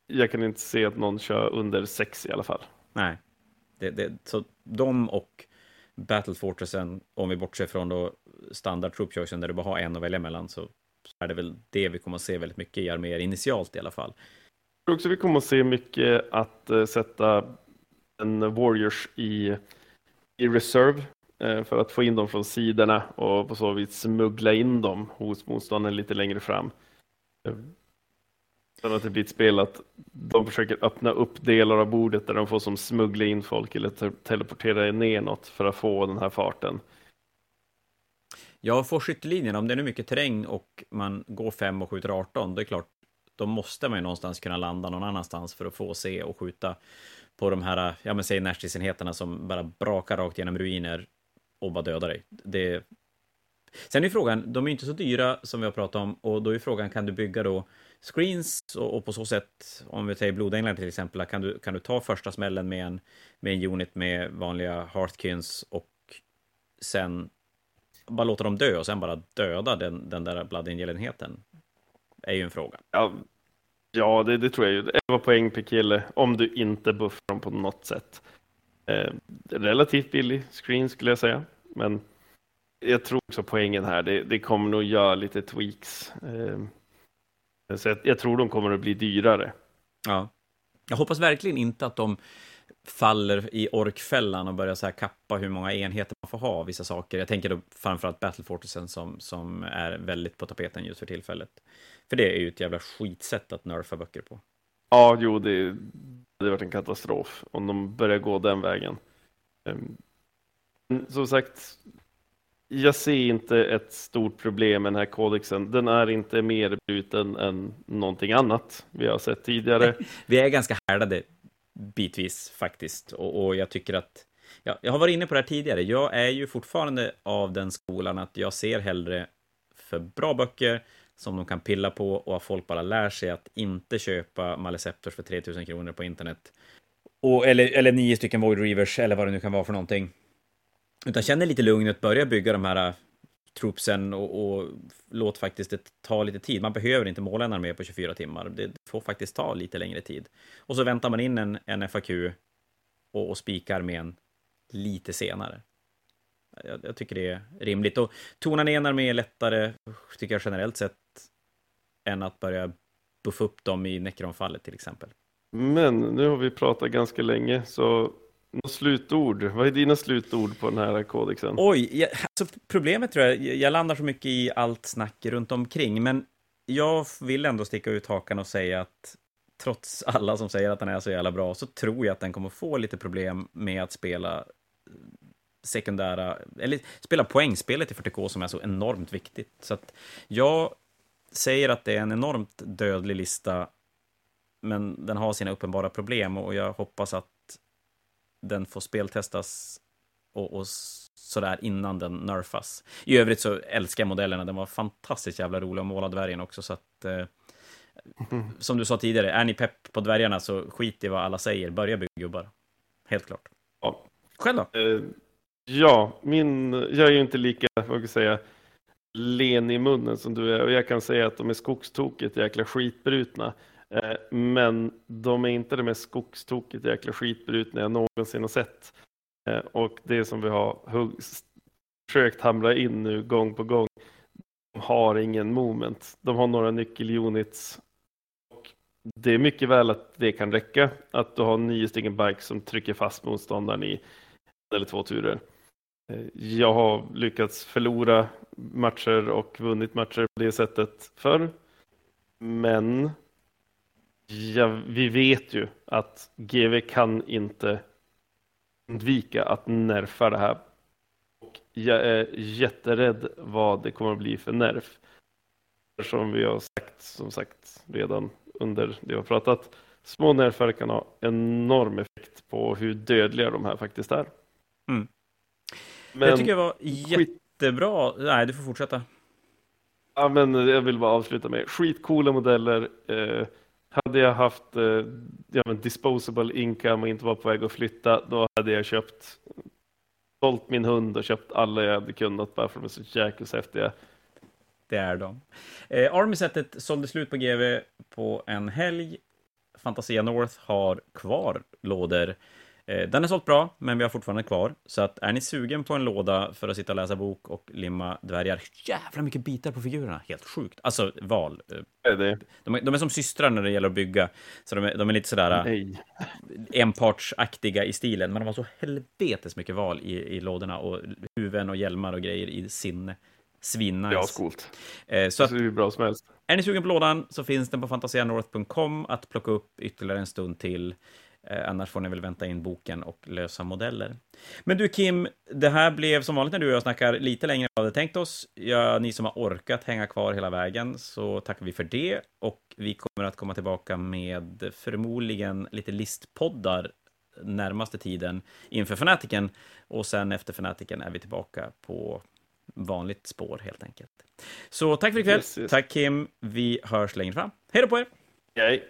Jag kan inte se att någon kör under sex i alla fall. Nej, det, det, så de och Battle Fortressen, om vi bortser från då standard troop choicen där du bara har en att välja mellan, så är det väl det vi kommer att se väldigt mycket i arméer, initialt i alla fall. Jag tror också vi kommer att se mycket att eh, sätta en Warriors i, i reserve eh, för att få in dem från sidorna och på så vis smuggla in dem hos motståndaren lite längre fram. Eh, Sen att det blir ett spel att de försöker öppna upp delar av bordet där de får som smuggla in folk eller te- teleportera ner något för att få den här farten. Ja, få skyttelinjen, om det är nu mycket terräng och man går 5 och skjuter 18, då är det klart, då måste man ju någonstans kunna landa någon annanstans för att få se och skjuta på de här, ja men säg närstridsenheterna som bara brakar rakt genom ruiner och bara dödar dig. Det, Sen är frågan, de är inte så dyra som vi har pratat om, och då är frågan, kan du bygga då screens och, och på så sätt, om vi säger blodänglar till exempel, kan du, kan du ta första smällen med en, med en unit med vanliga Hearthkins och sen bara låta dem dö och sen bara döda den, den där Blood Angel-enheten? Är ju en fråga. Ja, ja det, det tror jag ju. 11 poäng per kille om du inte buffar dem på något sätt. Eh, relativt billig screen skulle jag säga, men jag tror också poängen här, det, det kommer nog göra lite tweaks. Eh, så jag, jag, tror de kommer att bli dyrare. Ja. Jag hoppas verkligen inte att de faller i orkfällan och börjar så här kappa hur många enheter man får ha av vissa saker. Jag tänker då framförallt Battle Fortressen som, som är väldigt på tapeten just för tillfället. För det är ju ett jävla skitsätt att nerfa böcker på. Ja, jo, det, det har varit en katastrof om de börjar gå den vägen. Ehm, som sagt, jag ser inte ett stort problem med den här kodexen. Den är inte mer bruten än någonting annat vi har sett tidigare. vi är ganska härdade bitvis faktiskt, och, och jag tycker att ja, jag har varit inne på det här tidigare. Jag är ju fortfarande av den skolan att jag ser hellre för bra böcker som de kan pilla på och att folk bara lär sig att inte köpa Maleceptors för 3000 kronor på internet. Och, eller, eller nio stycken Void Reavers eller vad det nu kan vara för någonting. Utan känn lite lugnet, börja bygga de här äh, troopsen och, och, låt faktiskt det ta lite tid. Man behöver inte måla en armé på 24 timmar. Det får faktiskt ta lite längre tid. Och så väntar man in en, en FAQ och, och spikar armén lite senare. Jag, jag, tycker det är rimligt. Och tona ner en armé lättare, tycker jag generellt sett, än att börja buffa upp dem i Necronfallet till exempel. Men nu har vi pratat ganska länge, så något slutord? Vad är dina slutord på den här kodexen? Oj, jag, alltså problemet tror jag, jag landar så mycket i allt snack runt omkring, men jag vill ändå sticka ut hakan och säga att trots alla som säger att den är så jävla bra, så tror jag att den kommer få lite problem med att spela sekundära, eller spela poängspelet i 40K som är så enormt viktigt. Så att jag säger att det är en enormt dödlig lista, men den har sina uppenbara problem och jag hoppas att den får speltestas och, och sådär innan den nerfas. I övrigt så älskar jag modellerna, den var fantastiskt jävla rolig och målad dvärgen också, så att eh, som du sa tidigare, är ni pepp på dvärgarna så skit i vad alla säger, börja bygga gubbar. Helt klart. Ja. Själv då? Eh, ja, min, jag är ju inte lika, vad ska jag säga, len i munnen som du är och jag kan säga att de är skogstokigt jäkla skitbrutna. Eh, men de är inte det mest skogstokigt jäkla skitbrutna jag någonsin har sett. Eh, och det som vi har försökt hamra in nu gång på gång, de har ingen moment. De har några nyckelunits. Och det är mycket väl att det kan räcka, att du har nio stycken bikes som trycker fast motståndaren i en eller två turer. Eh, jag har lyckats förlora matcher och vunnit matcher på det sättet förr. Men ja, vi vet ju att GV kan inte undvika att nerfa det här. Och jag är jätterädd vad det kommer att bli för nerf. Som vi har sagt, som sagt redan under det vi har pratat. Små nerfar kan ha enorm effekt på hur dödliga de här faktiskt är. Mm. Men, jag tycker det var jättebra. Nej, du får fortsätta. Ja, men jag vill bara avsluta med skitcoola modeller. Eh, hade jag haft eh, ja, men disposable income och inte var på väg att flytta, då hade jag köpt sålt min hund och köpt alla jag hade kunnat bara för att de är så jäkla häftiga. Det är de. Eh, Army-setet sålde slut på GV på en helg. Fantasia North har kvar lådor den är sålt bra, men vi har fortfarande kvar. Så att är ni sugen på en låda för att sitta och läsa bok och limma dvärgar, jävla mycket bitar på figurerna, helt sjukt. Alltså val. Det? De, är, de är som systrar när det gäller att bygga, så de är, de är lite sådär Nej. enpartsaktiga i stilen, men de har så helvetes mycket val i, i lådorna och huvuden och hjälmar och grejer i sinne. Svinnice. Ja, coolt. Eh, så att, det är bra som helst. Är ni sugen på lådan så finns den på fantasianorth.com att plocka upp ytterligare en stund till. Eh, annars får ni väl vänta in boken och lösa modeller. Men du Kim, det här blev som vanligt när du och jag snackar lite längre än vad vi hade tänkt oss. Ja, ni som har orkat hänga kvar hela vägen, så tackar vi för det. Och vi kommer att komma tillbaka med förmodligen lite listpoddar närmaste tiden inför fanatiken. Och sen efter fanatiken är vi tillbaka på vanligt spår helt enkelt. Så tack för ikväll. Yes, yes. Tack Kim. Vi hörs längre fram. Hej då på er! Yay.